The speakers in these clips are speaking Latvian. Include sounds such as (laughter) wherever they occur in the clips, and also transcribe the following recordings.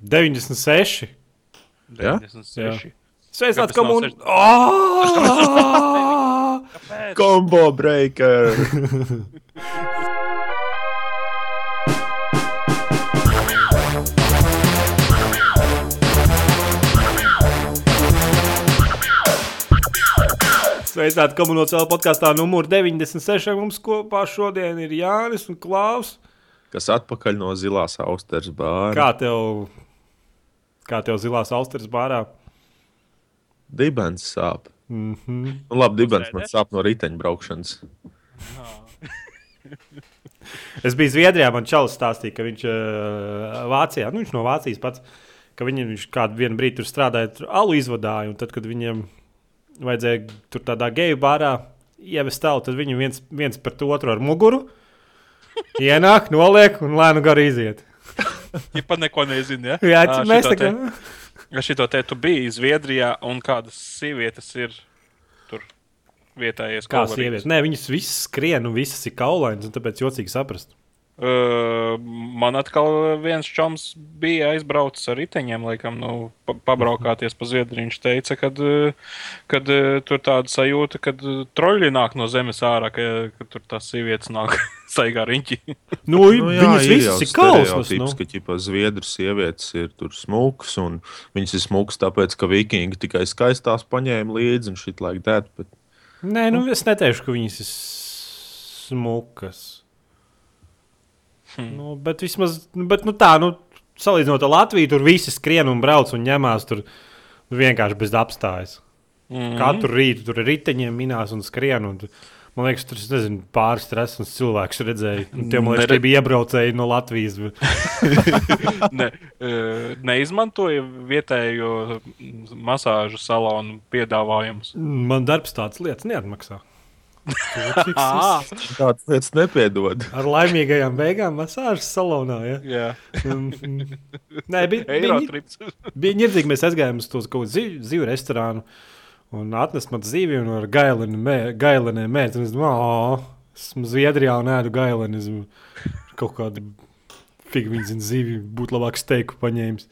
96. Ja? 96. Sveicināts, seši- Oh! (laughs) Kāpēc? Combo breaker! Sveicināti komunācijā podkāstā numur 96. Mums kopā šodien ir Jānis un Klaus. Kas atpakaļ no zilās austeres bāra? Kā tev, kā tev zilās austeres bārā? Dibens sāp. Mm -hmm. Nu, labi, dibens man Sēdēs? sāp no riteņbraukšanas. (laughs) Es biju Zviedrijā, man čalis stāstīja, ka viņš uh, Vācijā, nu viņš no Vācijas pats, ka viņi, viņš kādu brīdi tur strādāja, tur alu izvadāja, un tad, kad viņiem vajadzēja tur tādā geju bārā ievest tālu, tad viņi viens, viens par to otru ar muguru ienāk, noliek un lēnu garu iziet. (laughs) Ja pat neko nezinu, ja? Jā, Ā, mēs tā kā. Ja šito te tu biji Zviedrijā, un kādas sievietes ir tur vietējais Kā sievietes? Nē, viņas visas skrien un visas ir kaulainas, un tāpēc jocīgi saprast. Uh, man atkal viens čoms bija aizbraucis ar riteņiem, laikam, nu, pa pabraukāties pa Zviedriju. Viņš teica, ka kad, uh, tur tāda sajūta, ka troļļi nāk no zemes ārā, ka, ka tur tās sievietes nāk (laughs) staigā riņķi. Nu, Nu, jā, viņas ir visas ir kausmas. Nu. ka ķipa, zviedru sievietes ir tur smukas, un viņas ir smukas tāpēc, ka vikingi tikai skaistās paņēma līdzi un šit like that. Bet... Nē, nu, es neteikšu, ka viņas ir smukas. Hmm. Nu, bet vismaz, nu, bet, nu, tā, nu, salīdzinot ar Latviju, tur visi skrien un brauc un ņemās tur nu, vienkārši bez apstājas. Mm. Katru rītu tur ar riteņiem minās un skrien. Un, Man liekas, tur nezinu, pāris stresas cilvēks redzēja. Un Tie, man liekas, Nere- bija iebraucēji no Latvijas. (laughs) ne, uh, neizmantoja vietējo masāžu salonu piedāvājumus. Man darbs tāds lietas neatmaksā. Tādas lietas nepiedod. Ar laimīgajām beigām masāžas salonā. Ja? jā, Mm, Nē, (laughs) bija, Eirotrips. (laughs) bija ņirdzīgi. Mēs aizgājām uz to kaut kādu ziv, zivu restorānu un atnesa man zivi un ar gailinu mē, gailenēm mēģināju. Es domāju, esmu Zviedrijā un ēdu gailinu. Esmu kaut kādu figūru zinu, zivi būtu labāk steiku paņēmis.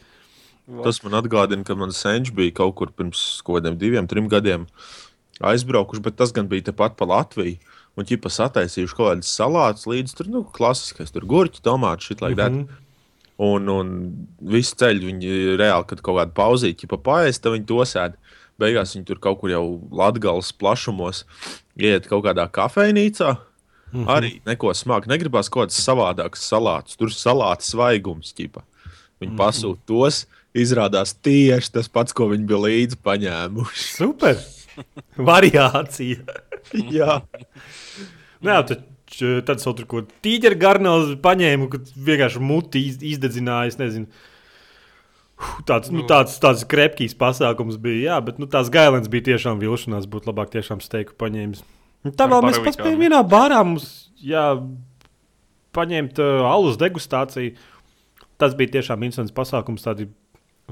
Tas man atgādina, ka mans senčs bija kaut kur pirms kaut kādiem diviem, trim gadiem aizbraukuši, bet tas gan bija tepat pa Latviju. Un ķipa sataisījuši kaut kādas salātus līdz tur, nu, klasiskais, tur gurķi, tomāti, šit like that. Mhm. Un, un visu ceļu viņi reāli, kad kaut kāda pauzīte, ja paēst, tad viņi to sēž. Beigās viņi tur kaut kur jau Latvijas plašumos iet kaut kādā kafejnīcā. Mm -hmm. Arī neko smagu. Negribās kaut kādas savādākas salātus. Tur salāta svaigums. Ķipa. Viņi mm -hmm. pasūta tos. Izrādās tieši tas pats, ko viņi bija līdzi paņēmuši. Super! (laughs) Variācija. (laughs) Jā, Nē, tad, tad es vēl tur ko tīģeru garnālu paņēmu, kad vienkārši muti iz- izdedzināju. es nezinu. Tāds, nu, tāds, tāds krepkīs pasākums bija, jā, bet nu, tās gailens bija tiešām vilšanās. Būtu labāk tiešām steiku paņēmis. Un Tā Ar vēl mēs paspējām vienā bārā mums jā, paņemt uh, alus degustāciju. Tas bija tiešām interesants pasākums. Tādi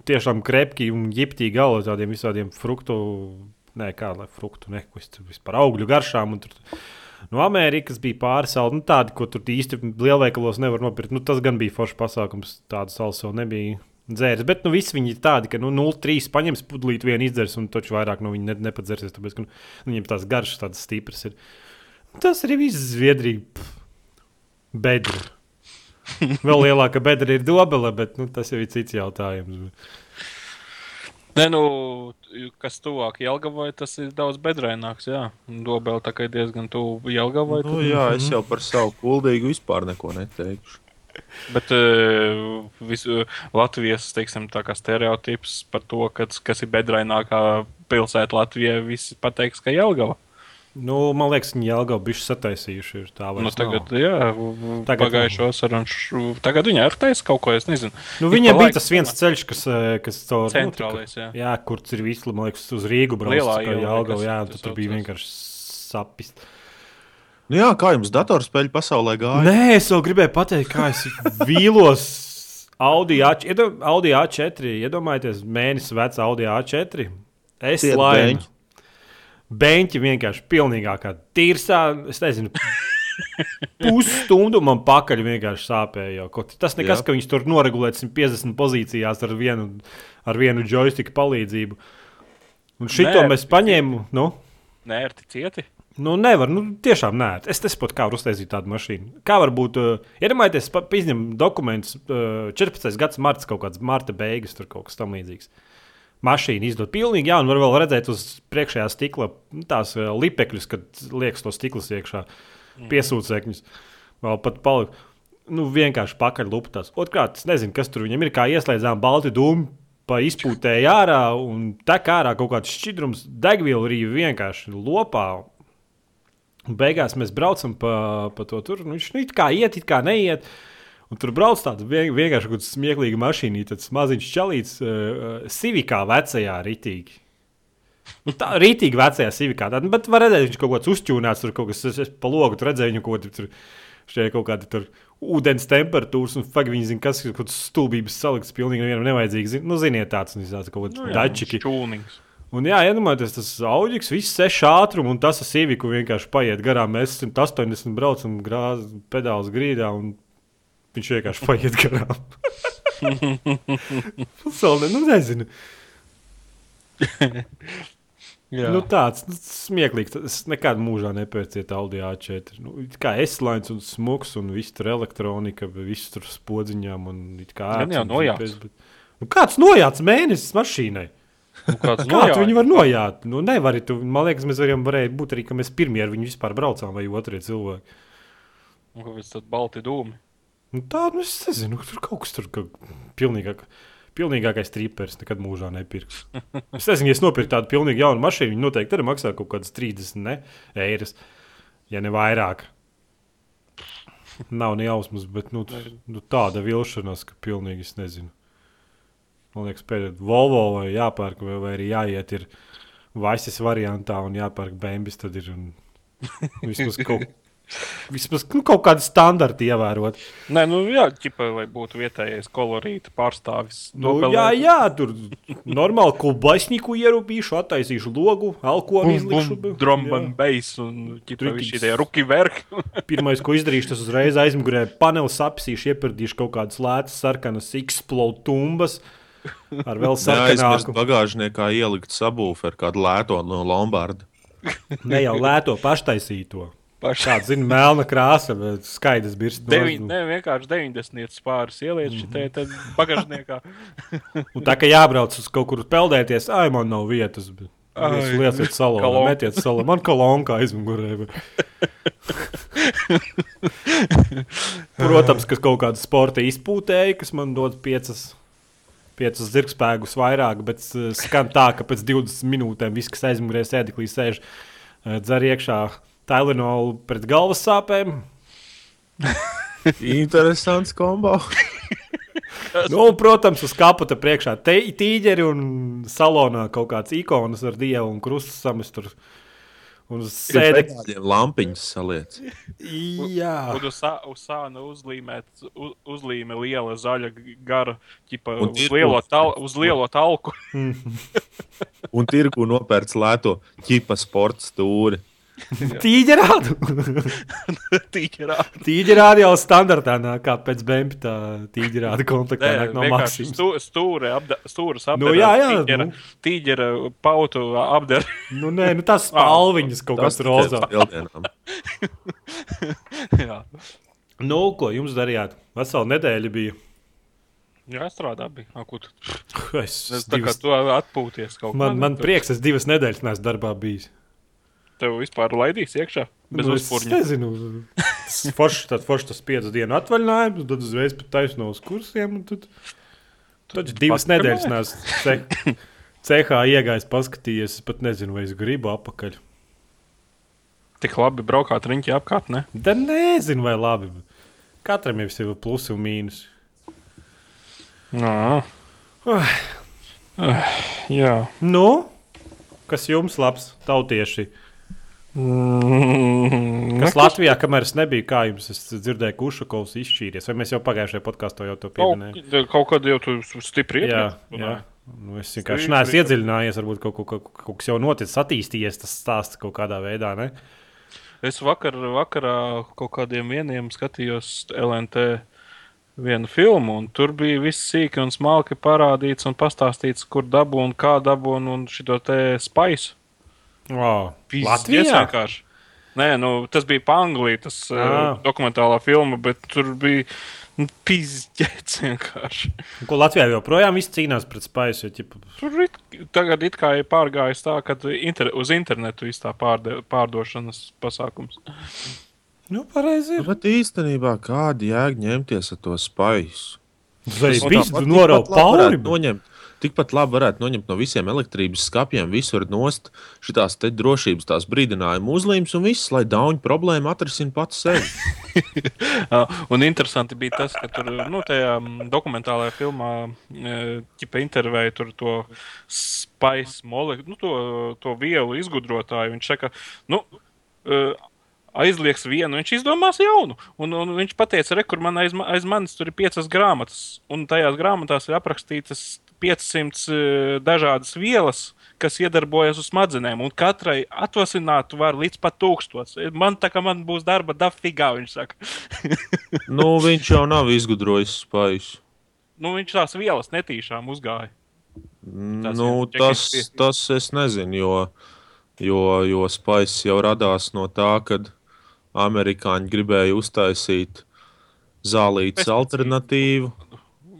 tiešām krepki un ģiptīgi galva tādiem visādiem fruktu, ne kā lai fruktu, ne ko es tur vispār augļu garšām. un Tur, no Amerikas bija pāris salu, nu, tādi, ko tur īsti lielveikalos nevar nopirkt. Nu, tas gan bija foršs pasākums, tādu salu vēl nebija. Dzēris, bet nu, visi viņi ir tādi, ka nu, 0,3 paņems pudelīti, vienu izdzers, un taču vairāk no viņa ne, nepadzersies. Tāpēc, ka nu, viņiem tās garšas tādas stipras ir. Tas arī viss Zviedrija. Bedra. (laughs) Vēl lielāka bedra ir dobele, bet nu, tas jau ir cits jautājums. Nē, nu, kas tuvāk Jelgavai, tas ir daudz bedrēnāks. Jā, Dobēl tā kā ir diezgan tuvu Jelgavai. nu, tad- jā, es jau par savu kuldīgu vispār neko neteikšu. Bet uh, visu, Latvijas teiksim, stereotips par to, kas, kas ir bedrainākā pilsēta Latvijā, visi pateiks, ka Jelgava. Nu, man liekas, viņi jau gājuši bijuši sataisījuši. ir Tā Nu, tagad, nav. jā, Tagad pagājušos ar un tagad viņi ar taisa kaut ko, es nezinu. Nu, viņiem bija laikam tas viens ceļš, kas, eh, kas caur Centrālais, nu, jā. tā kā- jā, kur tas ir visu, man liekas, uz Rīgu brauc. Lielā kas jā, tas tad tur bija vienkārši sapis. Nu, jā, kā jums datorspēļu pasaulē gāja? Nē, es vēl gribēju pateikt, kā es vīlos Audi A4. Iedom, Audi A4 iedomājieties, mēnesis vecs Audi A4. Es laimu. Beņķi. Vienkārši pilnīgākā tirsā. Es nezinu, Pusstundu man pakaļ vienkārši sāpēja. Tas nekas, Jā. ka viņš tur noregulēts 150 pozīcijās ar vienu, ar vienu joystick palīdzību. Un šito Nē, mēs paņēmām. Nu, Nē, ir tik cieti. nu, nevar, nu, tiešām nē. Es nesaprotu, kā var uztaisīt tādu mašīnu. Kā var būt, uh, iedomājieties, izņem dokumentus, uh, 14. gadsimta marts, kaut kāds marta beigas, tur kaut kas tam līdzīgs. Mašīna izdod pilnīgi jaunu, var vēl redzēt uz priekšējā stikla nu, tās uh, lipekļus, kad liekas to stiklus iekšā, piesūcēkņus. Vēl pat palika. Nu, vienkārši pakaļ luptās. Otrkārt, es nezinu, kas tur viņam ir. Kā ieslēdzām balti dūmu, pa izpūtēju ārā un tek ārā kaut kāds šķidrums, degviela arī vienkārši lopā. Beigās mēs braucam pa, pa to tur. Nu, viņš nu, it kā iet, it kā neiet. Un tur brauc vien, vienkārši kaut kāds smieklīgs mašīnā, tāds maziņš čalīts, uh, sivikā vecajā ritīgi. Nu, tā rītīgi vecajā sivikā. Tad, bet var redzēt, viņš kaut kāds uzķūnāts, tur kaut kas, es, es pa logu redzēju, kaut kādu tur. Šie kaut kādi tur ūdens temperatūras, un fakt, viņi zina, kas ir kaut kāds stulbības salikts, pilnīgi nevienam nevajadzīgs. Zin, nu, ziniet, tāds, un tāds kaut kāds dačiki. Čūnings. Un, jā, iedomājieties, tas auģis, viss seš ātrumu, un tas ar sīviku vienkārši paiet garām. Mēs 180 braucam grāzi pedāls grīdā, un viņš vienkārši paiet garām. Pasaulē, nu nezinu. (laughs) Nu, tāds nu, smieklīgs. Es nekad mūžā nepērciet Audi A4. Nu, kā eslains un smuks, un viss tur elektronika, viss tur spodziņām. Un, it kā Gan jau. GPS, bet- Nu, kāds nojāts mēnesis mašīnai? Nu, kāds Kā tu viņu var nojāt? Nu, nevar, tu, man liekas, mēs varēja būt arī, ka mēs pirmie ar viņu vispār braucām, vai otrie cilvēki. Un Kāpēc tad balti dūmi? Nu, tā, nu, es nezinu, tur kaut kas tur pilnīgāk. Pilnīgākais trīpers nekad mūžā nepirks. Es nezinu, ja es nopirku tādu pilnīgi jaunu mašīnu, viņa noteikti arī maksā kaut kādas 30 ne, eiras, ja ne vairāk. Nav ne jausmas, bet nu, t- nu, tāda vilšanās, ka pilnīgi es nezinu. Man liekas, pēdējā Volvo vai jāpērk, vai, vai arī jāiet ir Vaisas variantā un jāpērk Bēnbis, tad ir un vismaz kaut, vismaz, nu, kaut kādi standarti ievērot. Nē, nu jā, ķipa, lai būtu vietējais kolorīta pārstāvis. Nu, Nopelnēt. jā, jā, tur normāli kolbaisniku ierūpīšu, attaisīšu logu, alkoholu izlikšu. Drum Jā. and bass un tiks- tie ruki verki. (laughs) Pirmais, ko izdarīšu, tas uzreiz aizmugurē panelis apsīšu, iepırdīšu kaut kādas lētas, sarkanas, explode tumbas ar vēl (laughs) sarkanāku. bagāžniekā ielikt sabūfu ar kādu lēto no Lombarda. Ne jau lēto paštaisīto. Paši. Tāda, zina, melna krāsa, bet skaidrs birst. Deviņ, ne, vienkārši 90 pāris ieliet Mhm. šitai te bagāžniekā. (laughs) Un tā kā jābrauc uz kaut kur peldēties, ai, man nav vietas. Bet... Jūs lieciet salā, kolonka. metiet salā. Man kolonka aizmugurē. (laughs) Protams, ka kaut kāda sporta izpūtēja, kas man dod piecas, piecas zirgspēkus vairāk, bet skan tā, ka pēc 20 minūtēm viss, kas aizmugurē sēdeklī sēž, eh, dzer iekšā Tylenolu pret galvas sāpēm. Interesants kombo. (laughs) Nu, un, protams, uz kapota priekšā tīģeri un salonā kaut kāds ikonas ar dievu un krustu samest tur. Un uz sēdekļa. Tādiem lampiņus saliec. Jā, Un uz, uz sāna uzlīmēt, uz, uzlīme liela zaļa gara, ķipa, Un uz, lielo tal, uz lielo talku. (laughs) Un tirgu nopērts lēto ķipa sporta stūri. Tīģerādu. Tīķerā. tīģerādu jau standartā nāk, kā pēc bēmpa tā tīģerāda komplektā Nē, nāk no Maksimas. stū, stūre, apda, stūras Nu, apdara. jā, jā, Tīģera, nu. tīģera pautu apdara. Nu, nē, nu tās (laughs) spalviņas kaut kāds rozā. (laughs) Jā. Nu, ko jums darījāt? Vesela nedēļa bija. jā, strādā bija. A, tu, Es, es tā kā divas, tu atpūties kaut man, man tu- prieks, es divas nedēļas neesmu darbā bijis. Tev vispār laidīs iekšā bez Nu, es uzpūrņa. nezinu. Tas Forši, tad forši tas piecu dienu atvaļinājums, tad uzreiz pat taisno uz kursiem. Tad, tad divas nedēļas neesmu ce- cehā iegājis, paskatījies. Es pat nezinu, vai es gribu apakaļ. Tik labi braukāt riņķi apkārt, ne? Da nezinu, vai labi. Katram jau ir plusi un mīnus. Jā. Jā. Nu, kas jums labs, tautieši? Mm, Kas Latvijā, kamēr es nebiju, kā jums es dzirdēju, ka Ušakovs izšķīries? Vai mēs jau pagājušajā podkāstā jau to pieminējām? Kaut, kaut kad jau tu stipri Jā, iepriekš jā. Nu, es vienkārši neesmu jā. iedziļinājies. Varbūt kaut, kaut, kaut, kaut kas jau noticis, attīstījies tas stāsts kaut kādā veidā. Ne? Es vakar, vakarā kaut kādiem vieniem skatījos LNT vienu filmu, un tur bija viss sīki un smalki parādīts un pastāstīts, kur dabū un kā dabū un, un šito te spaisu. Wow. Pizdies Latvijā? vienkārši. Nē, nu, tas bija Panglī, tas uh, dokumentālā filma, bet tur bija nu, pizdies (laughs) vienkārši. Ko Latvijā joprojām viss cīnās pret spēju? Jo, Tur it, tagad it kā ir pārgājis tā, ka inter, uz internetu viss tā pārde, pārdošanas pasākums. nu, pareizi. ir. Bet īstenībā kāda jēga ņemties ar to spaisu? Vai tikpat labi varētu pāri? Tikpat labi varētu noņemt no visiem elektrības skapiem, visur nost šīs drošības tās brīdinājuma uzlīmes un viss, lai dauņu problēmu atrisina pats sevi. Uh, (laughs) un interesanti bija tas, ka tur nu, tajā mm, dokumentālajā filmā ķipa intervēja tur to spaisu molekulu, nu, to, to vielu izgudrotāju. Viņš saka, nu, uh, aizliegs vienu, viņš izdomās jaunu. Un, un viņš teica, re, kur man aiz, aiz manis tur ir piecas grāmatas, un tajās grāmatās ir aprakstītas 500 uh, dažādas vielas. Kas iedarbojas uz smadzenēm, un katrai atvasināt var līdz pat tūkstots. Man tā kā man būs darba dafigā, viņš saka. (laughs) nu, viņš jau nav izgudrojis spaisu. nu, viņš tās vielas netīšām uzgāja. Tas Nu, tas, tas es nezinu, jo, jo, jo spaiss jau radās no tā, kad amerikāņi gribēja uztaisīt zālītes alternatīvu.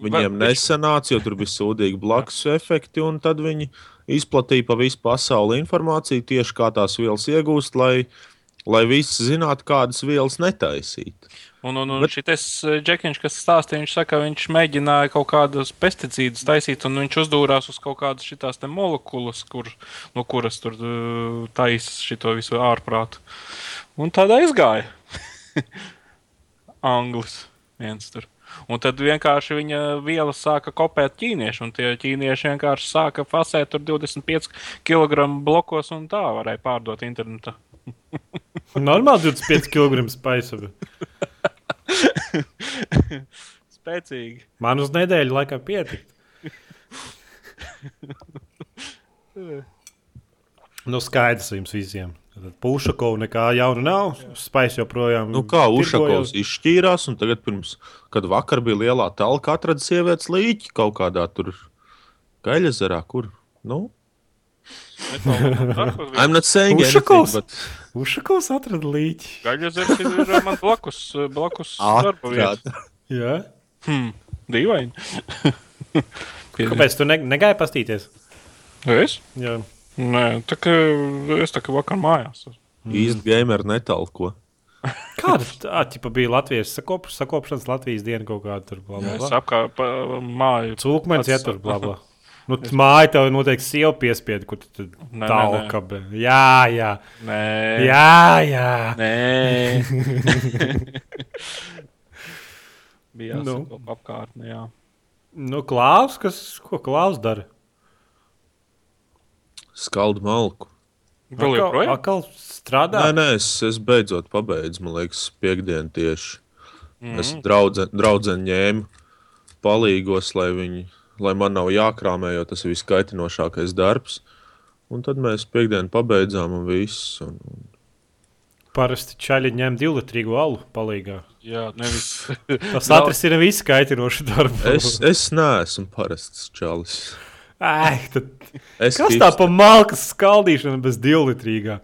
Viņiem Va- nesanāca, jo tur bija sūdīgi blakus efekti, un tad viņi izplatīja pa visu pasauli informāciju tieši kā tās vielas iegūst, lai, lai visi zinātu, kādas vielas netaisīt. Un, un, un Bet- šis Džekiņš, kas stāstīja, viņš saka, viņš mēģināja kaut kādus pesticīdus taisīt, un viņš uzdūrās uz kaut kādas šīs molekulas, kur, no kuras tur uh, taisa šo visu ārprātu. Un tādā izgāja. (laughs) Anglis viens tur. Un tad vienkārši viņa vielas sāka kopēt ķīnieši, un tie ķīnieši vienkārši sāka fasēt tur 25 kg blokos, un tā varēja pārdot internetā. (laughs) Normāli 25 kg spēju. Spēcīgi. Man uz nedēļu laikam pietika. (laughs) Nu, skaidrs jums visiem. Pušakovs nekā jauna nav. Spēks joprojām. Nu, kā. Ušakovs izšķīrās, un tagad, pirms, kad vakar bija lielā telka, atrada sievietes līķi kaut kādā tur gaļazarā, kur. Nu, I'm not saying Ušakovs? anything, but Ušakovs atrada līķi. Gaļas ir man blakus, blakus darba. Atrada. Jā. Hmm, dīvaini. Kāpēc tu ne, negāji pastīties? Es? Jā. Nē, tā kā es tā kā vakar mājās. Īsti gamer netalko. (laughs) Kāda tā tipa bija Latvijas sakop, sakopšanas Latvijas diena kaut kāda tur? Bla, bla, Es apkārt māju. Cūkmens ietur, bla, bla. Nu, t- māja tev noteikti sieva piespiedu, kur tu tālka. be- Jā, jā. Nē, Jā, jā. Nē. (laughs) Bija Nu. jāsaka apkārtnē, jā. Nu, Klaus, kas, ko Klaus dara? Skaldu malku. Vēl Akal- joprojām? Akal strādā. Nē, nē, es, es beidzot pabeidzu, man liekas, piekdienu tieši. Mm. Es draudze, draudzeni ņēmu palīgos, lai, viņi, lai man nav jākrāmē, jo tas ir viskaitinošākais darbs. Un tad mēs piekdienu pabeidzām un viss. Un, un Parasti čaļi ņem divlitrīgu alu palīgā. Jā, nevis. Tas Nav- atrisina visu kaitinošu darbu. es, es neesmu parasts čalis. Ai, tad, Es kas tā pa malkas skaldīšana bez divlitrīgā?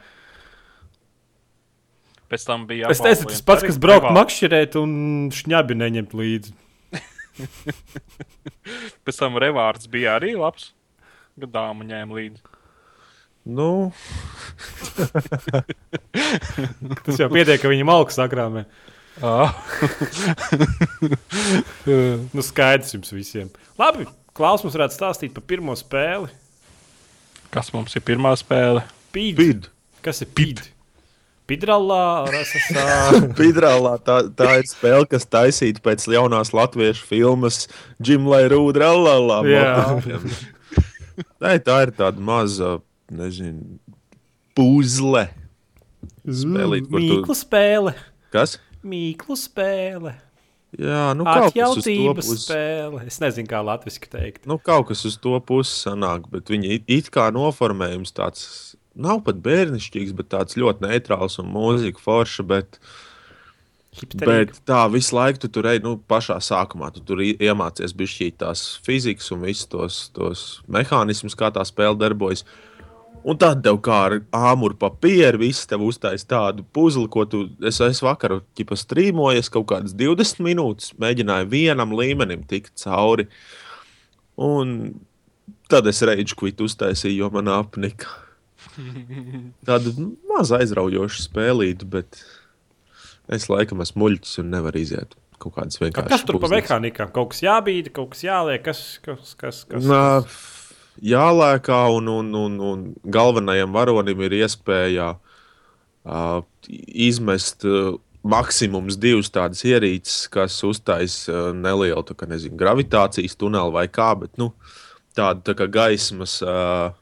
Pēc tam bija Es teicu, tas pats, kas braukt makšķerēt un šņabi neņemt līdzi. (laughs) Pēc tam revārds bija arī labs. Kad dāma ņēma līdzi. Nu, (laughs) Tas jau pietiek, ka viņi malku sakrāmē. Ah. (laughs) Nu, skaidrs jums visiem. Labi, Klaus mums varētu stāstīt par pirmo spēli. Kas mums ir pirmā spēle? Pīd. pid. Kas ir pīd? Pidralā. (laughs) Pidrālā tā, tā ir spēle, kas taisīta pēc jaunās latviešu filmas Jimlai Rūdralā. Nē, tā ir tāda maza, nezinu, puzle. Spēlīt, kur tu- Mīklu spēle. Kas? Mīklu spēle. Jā, nu kaut kas uz to pusi. spēle. Es nezinu, kā latviešu teikt. Nu, kaut kas uz to pusi sanāk, bet viņi it, kā noformējums tāds nav pat bērnišķīgs, bet tāds ļoti neitrāls un mūzika forša. Bet, bet tā visu laiku tu tur ej, nu, pašā sākumā tu tur iemācies bišķīt tās fizikas un visus tos, tos mehānismus, kā tā spēle darbojas. Un tad tev kā ar āmuru papīru viss tev uztais tādu puzli, ko tu. Es, es vakar ķipa strīmoju, kaut kādas 20 minūtes mēģināju vienam līmenim tikt cauri. Un tad es reidžu kvitu uztaisīju, jo man apnika. (laughs) Tāda maza aizraujoša spēlīte, bet es laikam esmu muļķis un nevaru iziet kaut kādas vienkāršas. Kas tur pa puzles. mehānikām? Kaut kas jābīda, kaut kas jāliek, kas, kas, kas, kas. Nā, jālēkā, un, un, un, un galvenajam varonim ir iespēja uh, izmest uh, maksimums divas tādas ierīces, kas uztaisa uh, nelielu tā kā, nezinu, gravitācijas tuneli vai kā, bet nu, tāda tā kā gaismas. Uh,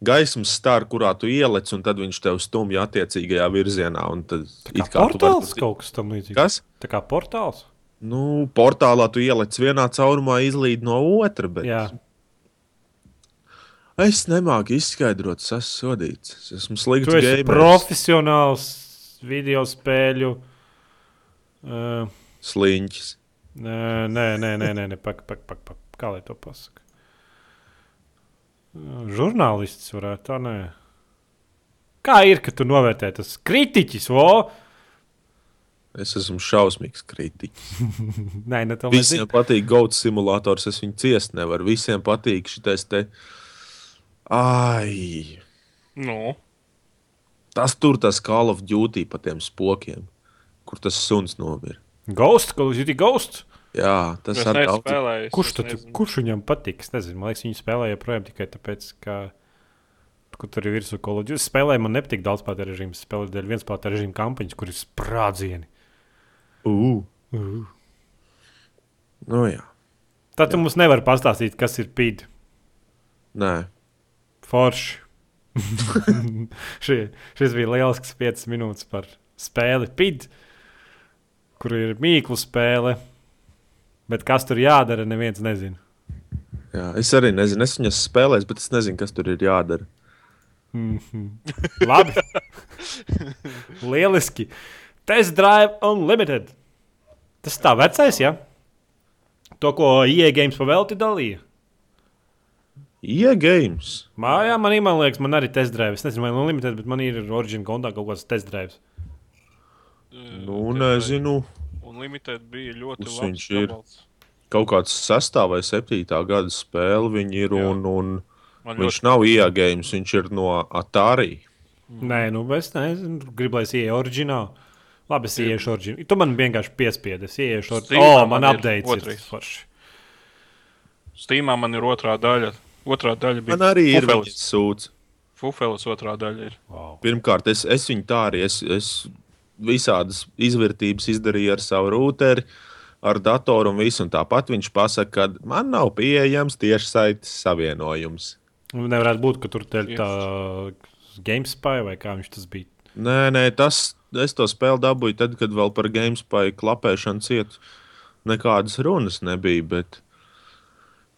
Gaismas stāra, kurā tu ieliec, un tad viņš tev stumj attiecīgajā virzienā. tad Kā it kā vari portāls tur- kaut kas tam līdzīgs. Kas? Tā kā portāls. Nu, portālā tu ieliec vienā caurumā, izlīd no otra. Bet... Jā. Es nemāku izskaidrot, es esmu sodīts. Es esmu slikts Tu esi gamers. profesionāls video spēļu. Uh, Sliņķis. nē, nē, nē, nē, nē, nē pak, pak, pak, pak. kā lai to pasakā. Uh, žurnālists varētu tā, nē. Kā ir, ka tu novērtē tas kritiķis, vo? Es esmu šausmīgs kritiķis. (laughs) Nē, ne tā lai Visiem patīk Gauts simulators, es viņu ciest nevaru. Visiem patīk šitais te. Ai, Nu, tas tur tas Call of Duty pa tiem spokiem, kur tas suns nomira. Ghost, Call of Duty Ghost. Jā, tas neesmu daudz. Kurš, nezinu. kurš viņam patīk? Es nezinu, man liekas, viņi spēlēja joprojām tikai tāpēc, ka kur tur ir virsū Call of Duty. Es spēlēju, man nepatīk daudz spēlētāju režīmu. Spēlēju dēļ viens spēlētāju režīmu kampaņas, kur ir sprādzieni. Uh, Uh. nu jā, Tad tu mums nevari pastāstīt, kas ir pīdi. nē. Forši. (laughs) Šie, šis bija lielisks 5 minūtes par spēli PID, kur ir mīklu spēle. Bet kas tur jādara, neviens nezina. Jā, es arī nezinu, es viņas spēlēju, bet es nezinu, kas tur ir jādara. Mhm. Labi. (laughs) Lieliski. Test Drive Unlimited. Tas tā vecais, ja? To, ko IE games pavelti dalīja. Iegājums. Mājā man, ir, man liekas, man arī test drive. Es nezinu, vai Unlimited, bet man ir origin kontā kaut kāds test drive. Nu, nezinu. Un Limited bija ļoti Kurš labs. viņš ir? gabals. Kaut kāds sestā vai septītā gada spēle viņi ir, un, un Man viņš ļoti nav iegājums, viņš ir no Atari. Nē, nu es nezinu, gribu, lai es ieiešu oriģinālu. Labi, es ieiešu oriģinālu. Tu man vienkārši piespiedi. Es ieiešu oriģinālu. Steamā O, man man ir ir forši. Steamā man ir otrā daļa. Otrā daļa bija Man arī ir Fufeles. viņas sūds. Fufeles otrā daļa ir. Wow. Pirmkārt, es, es viņu tā arī es, es visādas izvērtības izdarīju ar savu rūteri, ar datoru un visu. Un tāpat viņš pasaka, ka man nav pieejams tiešsaites savienojums. Nu, Nevarētu būt, ka tur ir tā GameSpy vai kā viņš tas bija. Nē, nē, tas es to spēli dabūju tad, kad vēl par GameSpy klapēšanu cietu. Nekādas runas nebija. Bet...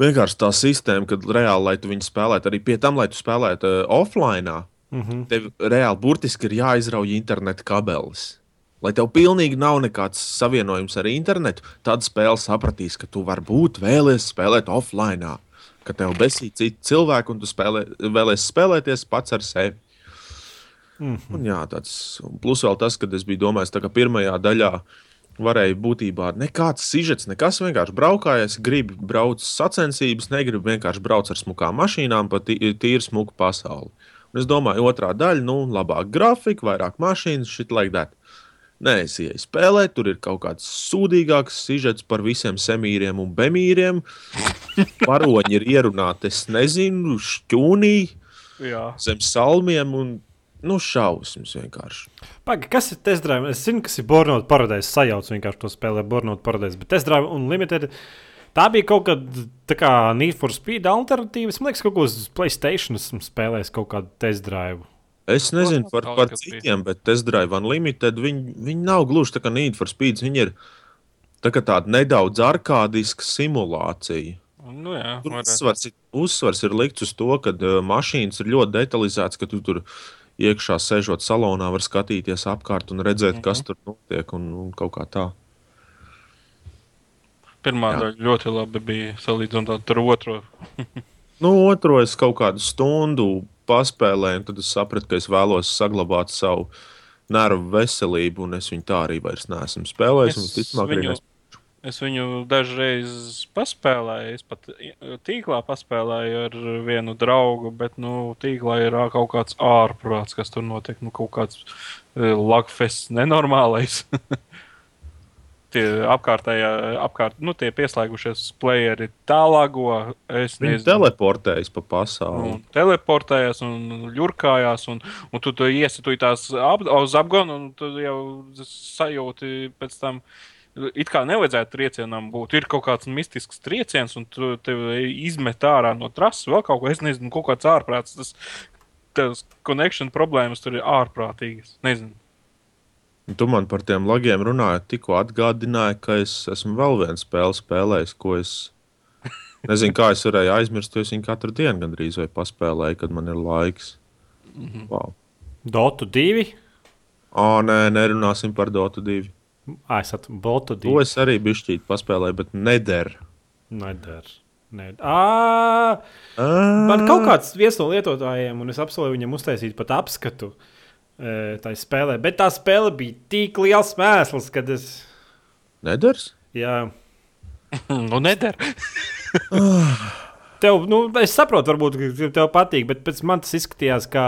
Vienkārši tā sistēma, kad reāli, lai tu viņu spēlētu, arī pie tam, lai tu spēlētu uh, offline, Mm -hmm. tev reāli burtiski ir jāizrauj interneta kabelis. Lai tev pilnīgi nav nekāds savienojums ar internetu, tad spēle sapratīs, ka tu varbūt vēlies spēlēt offline. Ka tev besīk citi cilvēki, un tu spēlē, vēlēsies spēlēties pats ar sevi. Mm -hmm. Un, jā, tāds, un plus vēl tas, ka es biju domājis, ka pirmajā daļā varēja būtībā nekāds sižets, nekas vienkārši braukājies. Gribu braukt sacensības, negribu vienkārši braukt ar smukām mašīnām pa tī- tīru smuku pasauli. Un es domāju, otrā daļa, nu, labāk grafika, vairāk mašīnas, šit that. Nē, es ienāku spēlēt, tur ir kaut kāds sūdīgāks sižets par visiem semīriem un bemīriem. (laughs) Varoņi ir ierunāti, es nezinu, šķūnī, Jā. zem salmiem un nu, šausmas vienkārši. Paga, kas ir test drive? Es zinu, kas ir Bornauts paradise. Sajauc vienkārši to spēlē Bornauts paradise. Bet test drive un limited. Tā bija kaut kāda kā Need for Speed alternatīva. Domāju, ka kaut ko uz Playstation esmu spēlējis kaut kādu test drive. Es nezinu par, par citiem, bet Test Drive Unlimited viņi, viņi nav gluži tā kā Need for Speed. Viņi ir tā tāda nedaudz arkādiska simulācija. Nu, jā, Tur uzsvars, ir- uzsvars ir likts uz to, ka uh, mašīnas ir ļoti detalizētas, ka tu tur iekšā sēžot salonā, var skatīties apkārt un redzēt, Mhm. kas tur notiek un, un kaut kā tā. Pirmā Jā. daļa ļoti labi bija salīdzinot ar otro. (laughs) Nu, otro es kaut kādu stundu paspēlēju, un tad es sapratu, ka es vēlos saglabāt savu nervu veselību, un es viņu tā arī vairs neesmu spēlējis. un Es visticamāk, arī viņu- Es viņu dažreiz paspēlēju, es pat tīklā paspēlēju ar vienu draugu, bet nu, tīklā ir kaut kāds ārprāts, kas tur notiek. Nu, kaut kāds uh, lagfests nenormālais. (laughs) tie apkārtējā, apkārt, nu, tie pieslēgušies playeri tālāko. Es nezinu. teleportējas pa pasauli. Un teleportējās un ļurkājās, un, un tu, tu iesitūji tās ap, uz apganu, un tu jau sajūti pēc tam. It kā nevajadzētu triecienam būt. Ir kaut kāds mistisks trieciens, un tu tevi izmet ārā no trases, vēl kaut ko. Es nezinu, kaut kāds ārprāts. Tas, tas connection problēmas tur ir ārprātīgas. Nezinu. Un Tu man par tiem lagiem runājot, tikko atgādināji, ka es esmu vēl vienu spēli spēlējis, ko es (laughs) nezinu, kā es varēju aizmirst, es viņu katru dienu gandrīz vai paspēlēju, kad man ir laiks. Mhm. Wow. Dotu 2. O, nē, nerunāsim par Dota 2. Ah, es Botu To 2. es arī bišķīt paspēlēju, bet neder. Neder. Ned. À, man kaut kāds viens no lietotājiem, un es apsolīju viņam uztaisīt pat apskatu tai spēlē. Bet tā spēle bija tik liels mēsls, kad es. Neders? Jā, (laughs) Nu, neder. Tev, nu, es saprotu, varbūt ka tev patīk, bet pēc man tas izskatījās kā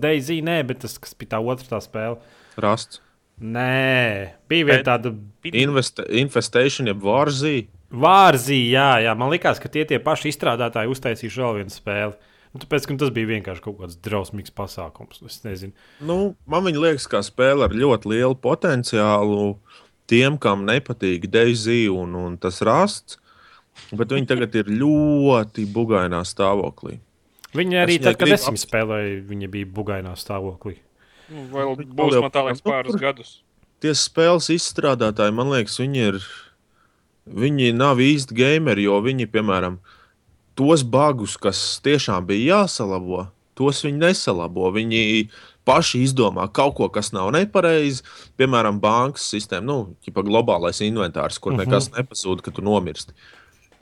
Daisy. Nē, bet tas kas bija tā otrā tā spēle. Rasts. Nē, bija viena tāda Invest, infestation, jeb vārzī. vārzī, jā, jā. Man liekas, ka tie tie paši izstrādātāji uztaisīja vēl vienu spēli. Nu, tāpēc, ka tas bija vienkārši kaut kāds drausmīgs pasākums. Es nezinu. Nu, man viņa liekas, kā spēle ar ļoti lielu potenciālu tiem, kam nepatīk Daisy un, un tas rasts. Bet viņi tagad ir ļoti bugainā stāvoklī. Viņa arī Es tad, kad es viņu spēlēju, viņa bija bugainā stāvoklī. Nu, Vēl būs man tā liekas nu, pāris gadus. Tie spēles izstrādātāji, man liekas, viņi ir. Viņi nav īsti gameri, jo viņi, piemēram, tos bagus, kas tiešām bija jāsalabo, tos viņi nesalabo. Viņi paši izdomā kaut ko, kas nav nepareizi. Piemēram, bankas sistēma, nu, tā globālais inventārs, kur Mhm. nekas nepazūd, kad tu nomirsti.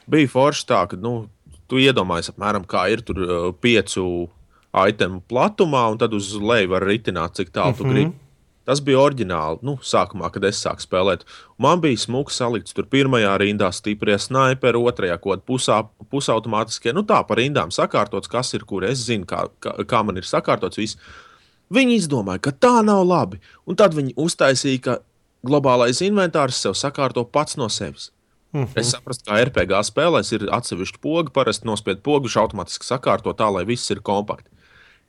Bija forši tā, ka nu, tu iedomājies, apmēram, kā ir tur uh, piecu itemu platumā, un tad uz leju var ritināt, cik tālu tu Mhm. gribi. Tas bija oriģināli. Nu, sākumā, kad es sāku spēlēt, man bija smūgs salikts. Tur pirmajā rindā stiprie sniperi, otrajā kaut kāda pusā, pusautomātiskie. Nu, tā par rindām sakārtots, kas ir kur. Es zinu, kā, kā, kā man ir sakārtots. Viss. Viņi izdomāja, ka tā nav labi. Un tad viņi uztaisīja, ka globālais inventārs sev sakārto pats no sevis. Mhm. Es saprotu, ka RPG spēlēs ir atsevišķi pogi, parasti nospied pogus, automātiski sakārto tā, lai viss ir kompakti.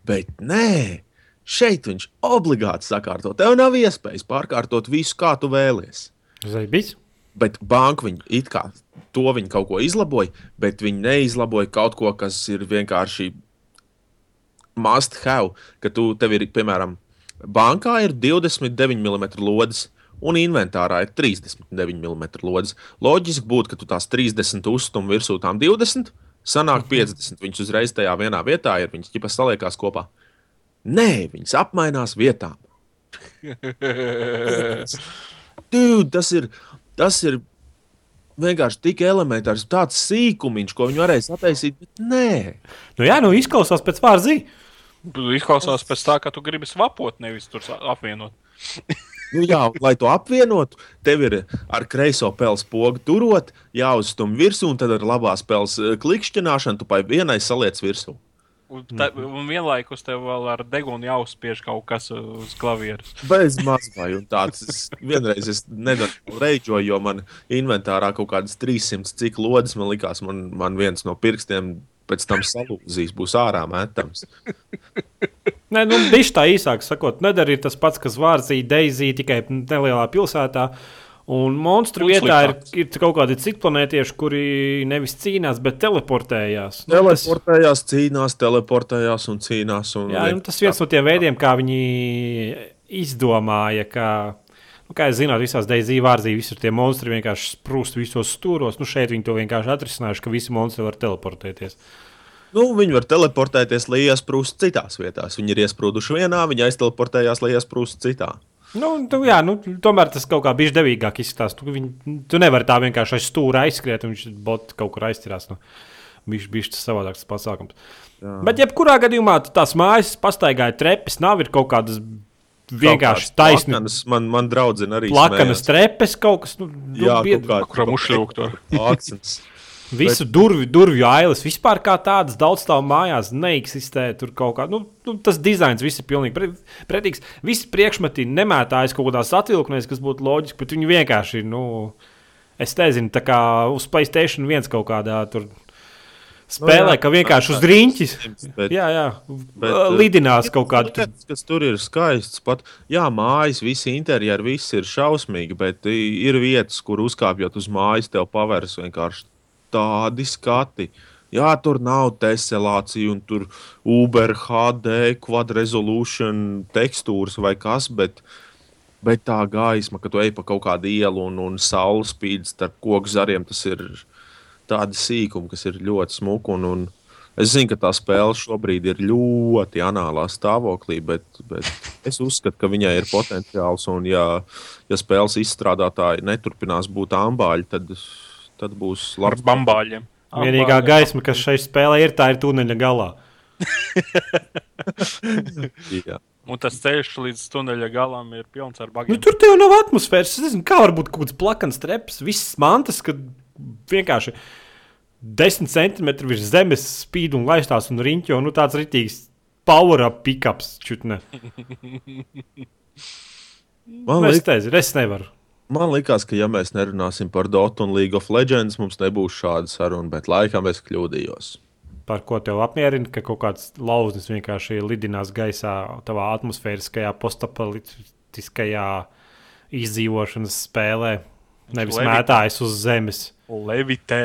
Bet nē, šeit viņš obligāti sakārto. Tev nav iespējas pārkārtot visu, kā tu vēlies. Zaibis? Bet banka viņa it kā to viņa kaut ko izlaboja, bet viņi neizlaboja kaut ko, kas ir vienkārši must have. Ka tu tev ir, piemēram, bankā ir 29 mm lodes. Un inventārā ir 39 mm lodes. Loģiski būtu, ka tu tās 30 uzstum virsū tām 20, sanāk 50. Viņš uzreiz tajā vienā vietā ir. Viņš ķipa saliekās kopā. Nē, viņas apmainās vietām. (laughs) Dude, tas ir, tas ir vienkārši tik elementārs, tāds sīkumiņš, ko viņi varēja sataisīt. Bet nē, Nu, jā, nu izklausās pēc vārdī. Izklausās pēc tā, ka tu gribi svapot, nevis tur apvienot. (laughs) nu jā, lai to apvienotu, tev ir ar kreiso pelnu pogu turot, jāuzstum virsū, un tad ar labās pelnas klikšķināšanu tu pai vienai saliec virsū. Un, ta, un vienlaikus tev vēl ar degunu jāuzspiež kaut kas uz klavieres. Bez mazliet, es, vienreiz es nedaudz reģoju, jo man inventārā kaut kādas 300 cik lodes man likās, man, man viens no pirkstiem pēc tam salūzīs, būs ārā metams. Nē, nu, viņš tā īsāk sakot, nedara tas pats, kas vārdsī Deizī tikai nelielā pilsētā. Un monstru vietā ir, ir kaut kādi citi planētieši, kuri nevis cīnās, bet teleportējās. Nu, tas, Teleportējās, cīnās, teleportējās un cīnās. Un jā, nu, tas viens no tiem veidiem, kā viņi izdomāja, kā, Nu, kā jūs zināt, visās Deizijas vārdīs visur tie monstri vienkārši sprūst visos stūros. Nu, šeit viņi to vienkārši atrisinājuši, ka visi monstri var teleportēties. Nu, viņi var teleportēties, lai iesprūstu citās vietās. Viņi ir iesprūduši vienā, viņi aizteleportējās, lai iesprūstu citā. Nu, tu, jā, nu, tomēr tas kaut kā bija devīgāk izskatās. Tu, viņ, tu nevari tā vienkārši aiz stūra aizskriet, un viņš bot kaut kur aizķerās. Nu, viņš bija tas savādāks pasākums. Jā. Bet, jebkurā gadījumā, tās mājas pastaigāja trepes, nav ir kaut kādas vienkārši taisnība. Man, man draudzina arī plakanas trepes kaut kas. Nu, jā, bied... kaut kā kuram uzšļūkt. (laughs) Visu durvju, durvju ailes vispār kā tādas daudz stāvu mājās neeksistē. Tur kaut kā, nu, nu tas dizains viss ir pilnīgi pretīgs. Visi priekšmeti nemētājas kaut kādās atvilknēs, kas būtu loģiski, bet viņi vienkārši, nu, es nezinu, tā kā uz Playstation viens kaut kādā tur spēlē, nu, jā, ka vienkārši uz rīņķis. Bet, jā, jā, bet, lidinās kaut kādā. Tas, kas tur ir skaists, pat jā, mājas, visi interjeri, viss ir šausmīgi, bet ir vietas, kur uzkāpjot uz mājas, tev pavērs vienkārši tādi skati. Jā, tur nav teselācija, un tur Uber, HD, quad resolution, tekstūras vai kas, bet, bet tā gaisma, ka tu ej pa kaut kādu ielu un, un saules spīd starp koku zariem, tas ir tādi sīkumi, kas ir ļoti smuki. Un, un es zinu, ka tā spēle šobrīd ir ļoti anālā stāvoklī, bet, bet es uzskatu, ka viņai ir potenciāls. Un, ja, ja spēles izstrādātāji neturpinās būt ambāļi, tad, tad būs labi. Bambāļiem. Vienīgā gaisma, kas šai spēlē ir, tā ir tuneļa galā. (laughs) Un tas ceļš līdz tuneļa galam ir pilns ar bagāžu. Nu, tur jau nav atmosfēras. Es nezinu, kā var būt kaut kāds plakans treps, visas mantas, kad vienkārši 10 centimetri virs zemes spīd un laistās un riņķo. Nu, tāds rītīgs power up pickups. Čutne. (laughs) Man liekas, tas ir. Es nevaru. Man liekas, ka ja mēs nerunāsim par Dota un League of Legends, mums nebūs šāda saruna, bet laikam es kļūdījos. Par ko tev apmierina, ka kaut kāds lauznis vienkārši lidinās gaisā, tavā atmosfēriskajā, postapolitiskajā izdzīvošanas spēlē, nevis mētājas uz zemes. Levitē.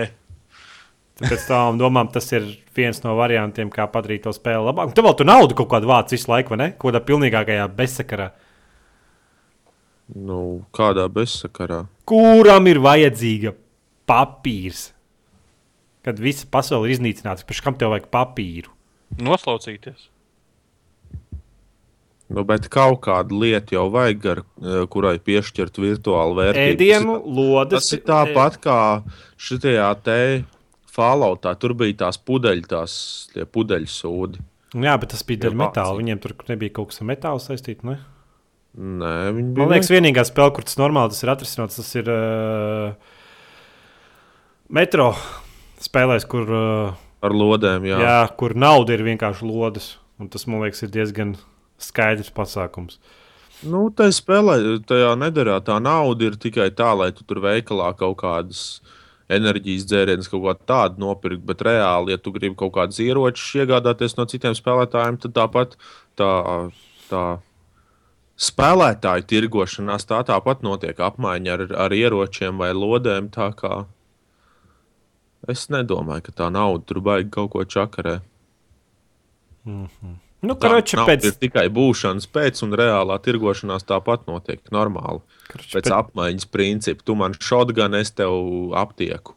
Pēc tam domām, tas ir viens no variantiem, kā padarīt to spēli labāku. Tev vēl tur naudu kaut kādu vācu visu laiku, vai ne? Kaut kādā pilnīgākajā bezsakarā. Nu, kādā bezsakarā? Kuram ir vajadzīga papīrs? Kad visa pasaule ir iznīcināta, pēc kam tev vajag papīru? Noslaucīties. Nu, bet kaut kādu lietu jau vajag, ar, eh, kurai piešķirt virtuālu vērtību. Ēdienu, lodes. Tas ir tāpat kā šitajā te Falloutā. Tur bija tās pudeļi, tās pudeļu sūdi. Jā, bet tas bija dēļ metāla. Viņiem tur nebija kaut kas ar metālu saistīts. Nē, viņi bija. Man liekas, vienīgā spēle, kur tas normāli tas ir atrisināts, tas ir uh, metro spēlēs, kur. Uh, ar lodēm, jā. jā. Kur nauda ir vienkārši lodes. Un tas, man liekas, ir diezgan skaidrs pasākums. Nu, tā spēlē, tajā nedarā tā nauda ir tikai tā, lai tu tur veikalā kaut kādas enerģijas dzērienus, kaut ko tādu nopirkt. Bet reāli, ja tu gribi kaut kādus ieročus iegādāties no citiem spēlētājiem, tad tāpat tā, tā spēlētāju tirgošanās tā tāpat notiek apmaiņa ar, ar ieročiem vai lodēm. Es nedomāju, ka tā nauda tur baigi kaut ko čakarē. Mm -hmm. Nu, karoči, pēc... Ir tikai būšanas pēc, un reālā tirgošanās tāpat notiek normāli. Karoči, pēc, pēc apmaiņas principa. Tu man šodien, es tev aptieku.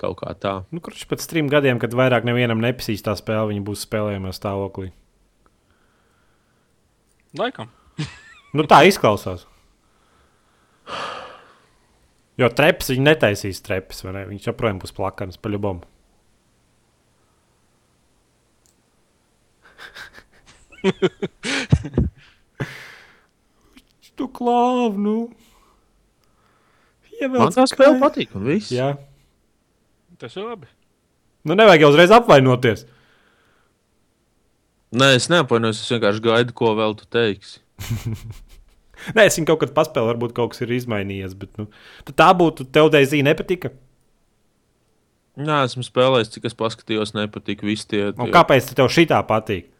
Kaut kā tā. Nu, kurš pēc trim gadiem, kad vairāk nevienam nepasīs tā spēle, viņi būs spēlējami stāvoklī? Laikam. (laughs) nu, tā izklausās. Jo treps viņi netaisīs treps, vai ne? Viņš joprojām būs plakans pa ļubumu. (laughs) tu klāv, nu. Man tā spēle patīk, un viss. Jā. Tas ir labi. Nu, nevajag jau uzreiz apvainoties. Nē, es neapvainojos. Es vienkārši gaidu, ko vēl tu teiksi. (laughs) Nē, es viņu kaut kad paspēlēju, varbūt kaut kas ir izmainījies. Bet, nu, tā būtu tev dēļ nepatika. Nē, esmu spēlējis, cik es paskatījos, nepatika. Tie, tie... Kāpēc tev šī tā patīk?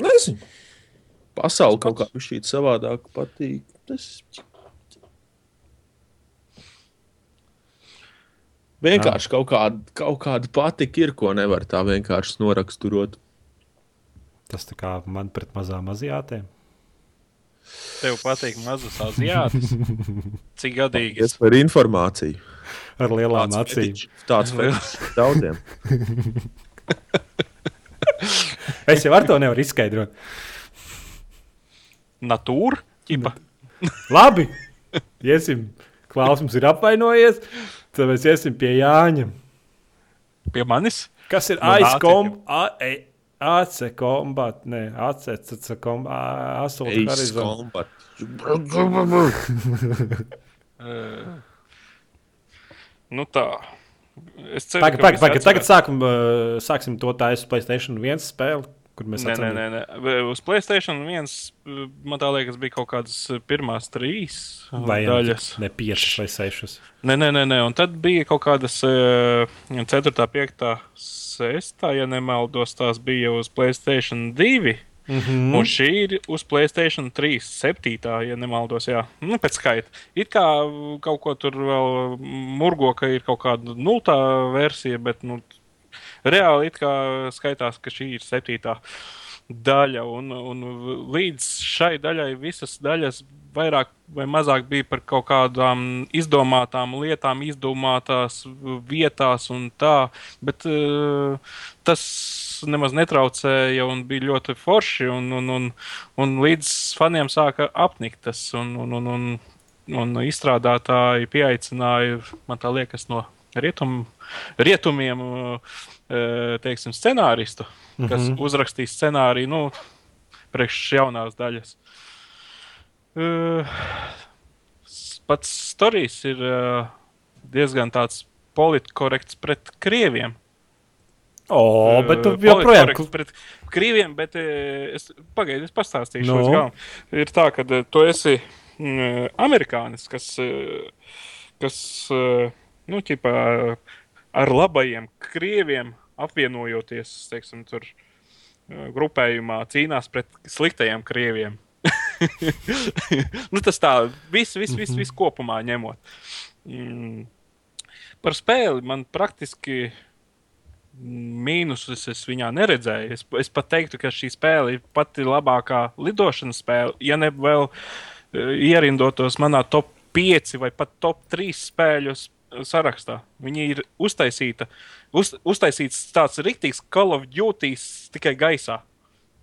Nezinu. Pasaule kaut kā šī savādāk patīk. Tas... Vienkārši kaut kāda, kaut kāda patika ir, ko nevar tā vienkārši noraksturot. Tas tā kā man pret mazām aziātēm. Tev patīk mazas aziātas. Cik gadīgi? Es par informāciju. Ar lielām Tāds acīm. fetišs- Tāds fetišs daudziem. (laughs) Es jau ar to nevaru izskaidrot. Natūra? Ķipa. (laughs) Labi, iesim. Klaus mums ir apvainojies. Tad mēs iesim pie Jāņa. Pie manis? Kas ir No aizkom? AC kombat, nē, AC kombat, asota Ace horizonta. Combat. Nu tā. Es ceru, pagaid, visi pagaid. Tagad uh, sāksim to taisīt Playstation 1 spēli, kur mēs Nē, nē, nē, nē. Uz Playstation viens, uh, man tā liekas, bija kaut kādas pirmās trīs Vai daļas. ne 5 vai 6. Nē, nē, nē, nē. Un tad bija kaut kādas 4, 5, 6, ja nemaldos, tās bija uz Playstation 2. Mm Mm. Un šī ir uz Playstation 3, 7, ja nemaldos, jā, nu, pēc skaita. It kā kaut ko tur vēl murgo, ka ir kaut kāda nultā versija, bet nu, reāli it kā skaitās, ka šī ir 7. daļa. Un, un līdz šai daļai visas daļas vairāk vai mazāk bija par kaut kādām izdomātām lietām, izdomātās vietās un tā. Bet uh, tas nemaz netraucēja un bija ļoti forši. Un, un, un, un līdz faniem sāka apnikt tas. Un, un, un, un, un izstrādātāji pieaicināja, man tā liekas, no rietum, rietumiem, uh, teiksim, scenāristu, kas Mhm. uzrakstīja scenāriju nu, priekš jaunās daļas. Uh, (sighs) pats stāstījis ir uh, diezgan tāds politkorekts pret krieviem. O, bet tu joprojām. politkorekts pret krieviem, bet es pagaidu, es pastāstīšu. Nu? No. Ir tā, ka tu esi mm, amerikānis, kas, kas nu, ķipā, ar labajiem krieviem apvienojoties, teiksim, tur grupējumā cīnās pret sliktajiem krieviem. (laughs) nu, tas tā, viss, viss, viss, viss kopumā ņemot. Mm. Par spēli man praktiski mīnusus es viņā neredzēju. Es, es pat teiktu, ka šī spēle ir pati labākā lidošanas spēle. Ja ne vēl uh, ierindotos manā top 5 vai pat top 3 spēļu sarakstā, viņi ir uztaisīta, uz, uztaisīts tāds rīktīgs Call of Duty tikai gaisā.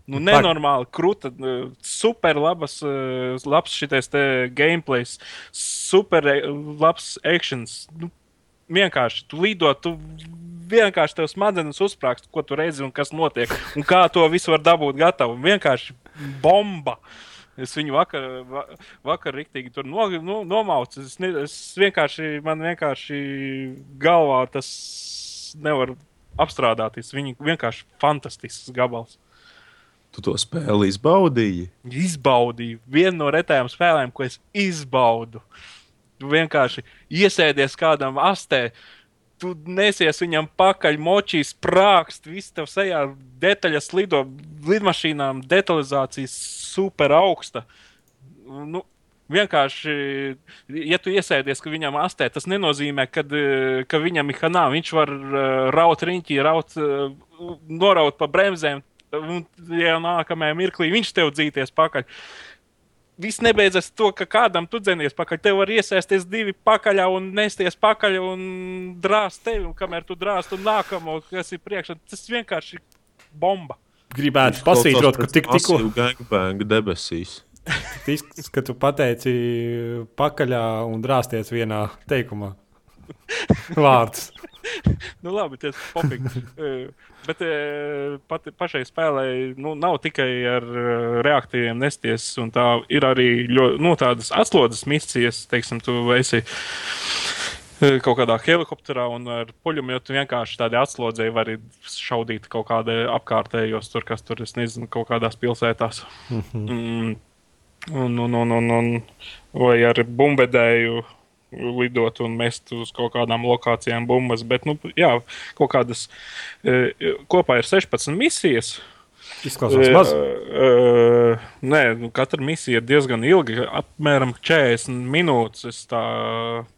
Nu, nenormāli krūta, uh, super labas, uh, labs šitais te gameplays, super eh, labs actions. Nu, vienkārši tu lido, tu vienkārši tev smadzenes uzsprāgst, ko tu redzi un kas notiek. Un kā to visu var dabūt gatavu. Vienkārši bomba. Es viņu vakar, va, vakar riktīgi tur no, no, nomaucu. Es, ne, es vienkārši, man vienkārši galvā tas nevar apstrādāties. Viņi vienkārši fantastisks gabals. Tu to spēli izbaudīji. Izbaudīju vienu no retajām spēlēm, ko es izbaudu. Tu vienkārši iesēdies kādam astē, tu nesies viņam pakaļ, močīs, prākst, viss tev sejā detaļas lido, lidmašīnām detalizācijas super augsta. Nu, vienkārši, ja tu iesēdies, ka viņam astē, tas nenozīmē, kad, ka viņam ir hanā, viņš var eh, raut riņķī, raut, eh, noraut pa bremzēm, un jau nākamajā mirklī viņš tev dzīties pakaļ viss nebeidzas to, ka kādam tu dzenies pakaļ. Tev var iesēsties divi pakaļ un nesties pakaļ un drāzt tevi. Un kamēr tu drāzt un nākamo, kas ir priekšā, tas vienkārši ir bomba. Gribētu pasvītrot, ka tik, tikko gangbang debesīs. tas, ka tu pateici pakaļā un drāsties vienā teikumā. (laughs) Vārds. (laughs) Nu, labi, tas ir popīgi. (laughs) Bet pat, pašai spēlē nu, nav tikai ar reaktīviem nesties, un tā ir arī ļoti, nu, tādas atslodzes misijas, teiksim, tu esi kaut kādā helikopterā un ar puļumu vienkārši tādi atslodzēji var šaudīt kaut kādā apkārtējos, tur, kas tur, es nezinu, kaut kādās pilsētās. Mm. Un, un, un, un, un, vai ar bumbedēju lidot un mest uz kaut kādām lokācijām bumbas. Bet, nu, jā, kaut kādas e, kopā ir 16 misijas. Izklausās maz. Uh, nē, nu, katra misija ir diezgan ilga, apmēram 40 minūtes. Es tā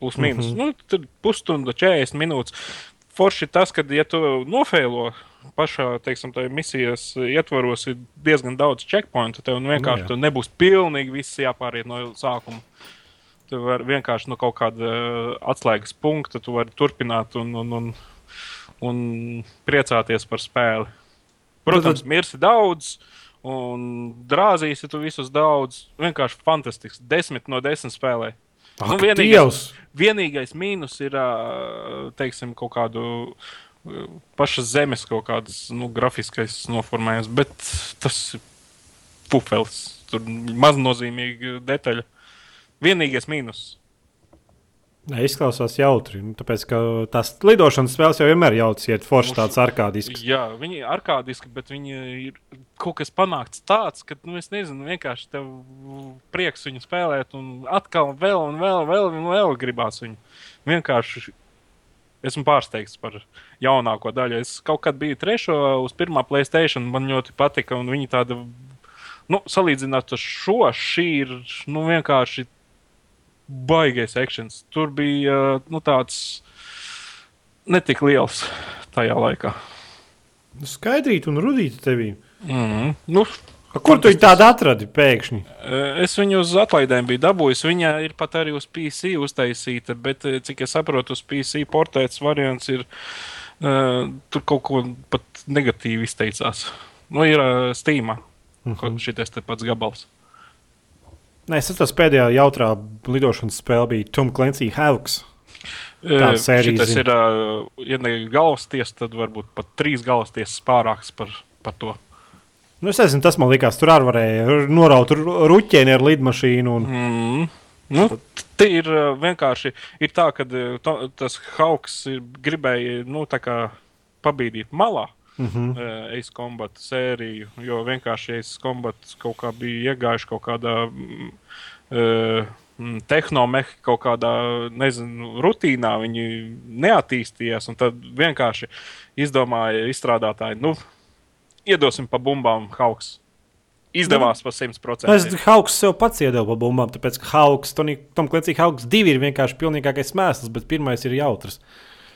plus mīnus. Mm -hmm. nu, tur pusstunda, 40 minūtes. Forši tas, ka, ja tu nofēlo pašā teiksim, misijas ietvaros ir diezgan daudz checkpointu. Tev nu, Nu, vienkārši jā. nu, nebūs pilnīgi viss jāpāriet no sākuma. Tu vari vienkārši no kaut kāda uh, atslēgas punkta, tu vari turpināt un, un, un, un priecāties par spēli. Protams, mirsi daudz, un drāzīsi tu visus daudz. Vienkārši fantastisks. Desmit no desmit spēlē. Ak, Nu, vienīgais- Dievs! Vienīgais mīnus ir, teiksim, kaut kādu pašas zemes kaut kādas nu, grafiskais noformējums, bet tas ir pufels. Tur maznozīmīga detaļa. Vienīgais mīnus. Nē, izklausās jautri. Nu, tāpēc, ka tās lidošanas spēles jau vienmēr ir jautras, iet forši tāds arkādisks. Jā, viņi ir arkādiski, bet viņi ir kaut kas panākts tāds, ka, nu, es nezinu, vienkārši tev prieks viņu spēlēt, un atkal vēl, un vēl, vēl, un vēl gribās viņu. Vienkārši esmu pārsteigts par jaunāko daļu. Es kaut kad biju trešo uz pirmā Playstation, man ļoti patika, un viņi tāda, nu, salīdzināt ar šo, šī ir, nu, vienkārši baigais akcents. Tur bija, nu, tāds netik liels tajā laikā. Nu, Skaidrīt un rudīt tevī. Mm. Nu, A, Kur tu viņu tādu atradi pēkšņi? Eh, Es viņu uz atlaidēm biju dabūjis. Viņa ir pat arī uz PC uztaisīta, bet, eh, cik es saprotu, uz PC portēts variants ir uh, tur kaut ko pat negatīvi izteicās. Nu, ir uh, Steam. Mhm. Mm Šis te pats gabals. Nē, es atceros, pēdējā jautrā lidošanas spēle bija Tom Clancy sērija Tas ir, uh, ja ne galvas tiesa, tad varbūt pat trīs galvas tiesas pārāks par, par to. Nu, es nezinu, tas man likās, tur arī varēja noraut ru- ruķēni ar lidmašīnu. Un... Mm. Nu, te ir vienkārši ir tā, ka to, tas Hauks ir gribēja nu, tā pabīdīt malā. Mm -hmm. uh, Ace Combat sēriju, jo vienkārši Ace Combat kaut kā bija iegājuši kaut kādā mm, uh, mm, tehnomehānikā, kaut kādā nezinu, rutīnā. Viņi neattīstījās, un tad vienkārši izdomāja izstrādātāji, nu, iedosim pa bumbām Hauks. Izdevās pa 100%. Es Hauks sev pats iedevu pa bumbām, tāpēc ka Hauks, Tony, Tom Clancy Hauks divi ir vienkārši pilnīgākais mēsls, bet pirmais ir jautrs.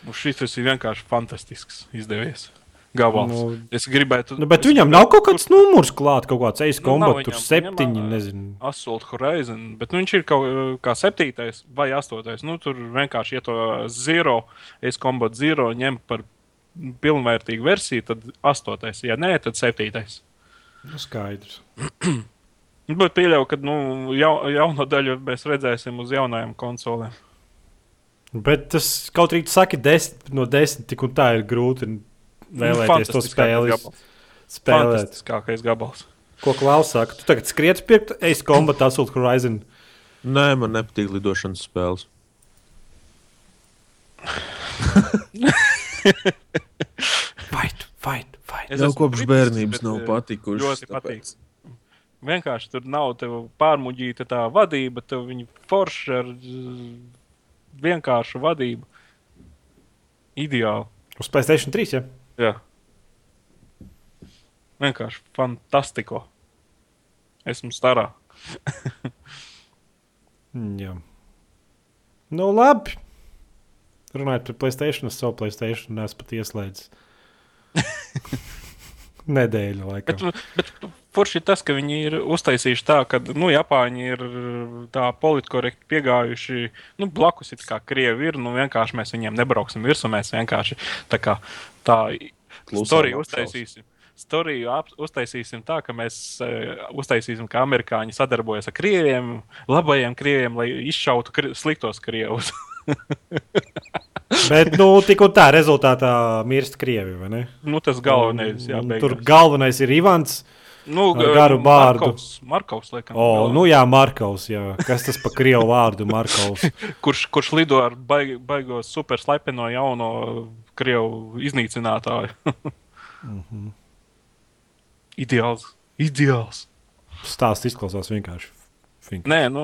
Nu, šis ir vienkārši fantastisks izdevies. Gabals. Nu, Nu, es gribētu. Nu, bet viņam nav kaut kāds numurs klāts, kaut kāds Ace Nu, Combat, nav tur septiņi, nezinu. Assault Horizon, bet nu, viņš ir kaut kā septītais vai astotais. Nu, tur vienkārši, ja to zero, es kombat zero ņem par pilnvērtīgu versiju, tad astotais. Ja nē, tad septītais. Nu, skaidrs. Nu, (clears throat) Bet pieļauju, ka nu, jau, jauno daļu mēs redzēsim uz jaunajām konsolēm. Bet tas kaut arī tu saki, desmit no desmit, tik un tā ir grūti vēlēties to Fantastiskākais spēli. Spēlēt. Fantastiskākais gabals. Ko klausās? Tu tagad skriet pirkt Ace Combat, Assault Horizon. Nē, man nepatīk lidošanas spēles. Fight, fight, fight. Es Jau kopš bērnības nav eh, patikušas. ļoti tāpēc- Vienkārši tur nav pārmuģīta tā vadība, tev viņa forša ar vienkāršu vadību. Ideāli. Uz Playstation 3, ja? Jā. Vienkārši fantastiko. Esmu starā. (laughs) Jā. Nu, labi. Runājot par Playstation, es savu Playstation neesmu pat ieslēdzis. (laughs) Nedēļu Bet, laikam. bet forši ir tas, ka viņi ir uztaisījuši tā, ka nu, Japāņi ir tā politkorekti piegājuši. Nu, blakus ir kā krievi ir. Nu, vienkārši mēs viņiem nebrauksim virsū. Mēs vienkārši tā kā tā storiju uztaisīsim. Storiju ap, uztaisīsim tā, ka mēs uh, uztaisīsim, ka amerikāņi sadarbojas ar krieviem, labajiem krieviem, lai izšautu kri sliktos krievus. (laughs) Bet, nu, tik un tā rezultātā mirst krievi, vai ne? nu, tas galvenais, jā, Un beigās. Tur galvenais ir Ivans. Nu, ar garu bārdu. Markovs, Markovs laikam, O, galvenais. nu jā, Markovs. Jā. Kas tas par krievu vārdu Markovs? (laughs) kurš, kurš lido ar baig, baigo super slepeno jauno krievu iznīcinātāju. (laughs) Mhm. Ideāls. Ideāls. Stāsts izklausās vienkārši. Fink. Nē, nu,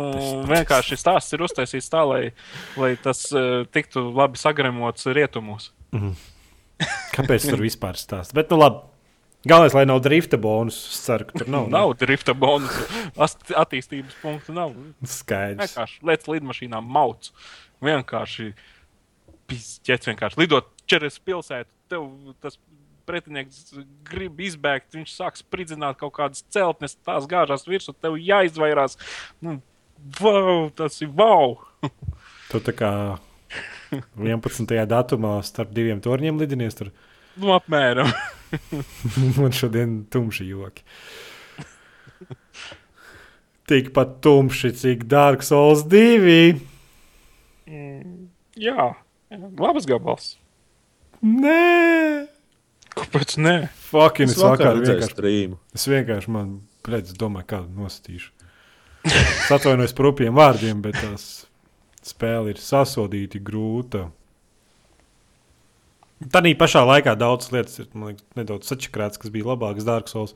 vienkārši stāsts ir uztaisīts tā, lai, lai tas uh, tiktu labi sagremots rietumos. (laughs) Kāpēc tur vispār stāst? Bet, nu labi. Galvenais, lai nav drifta bonus. Es ceru, ka tur nav. Nav drifta bonusu, ast- attīstības punktu nav. Skaidrs. Vienkārši lec lidmašīnā mauc. Vienkārši pizķets, vienkārši lidot čeres pilsētu. Tev tas pretinieks grib izbēgt, viņš sāk spridzināt kaut kādas celtnes, tās gāžās virsū, tev jāizvairās. Nu, wow, tas ir wow! Tu tā kā (laughs) 11. datumā starp diviem torņiem lidinies. Tur Nu, apmēram. (laughs) man šodien tumši joki. Tikpat tumši, cik Dark Souls 2. Jā, jā, labs gabals. Nē, Kāpēc ne? fucking es vakar redzēju streamu. Es vienkārši man, redzu, domāju, kādu nostīšu. Es atvainojos par rupjiem vārdiem, bet tās spēle ir sasodīta, grūta. Tā pašā laikā daudz lietas ir liekas, nedaudz sačakrētas, kas bija labākas Dark Souls.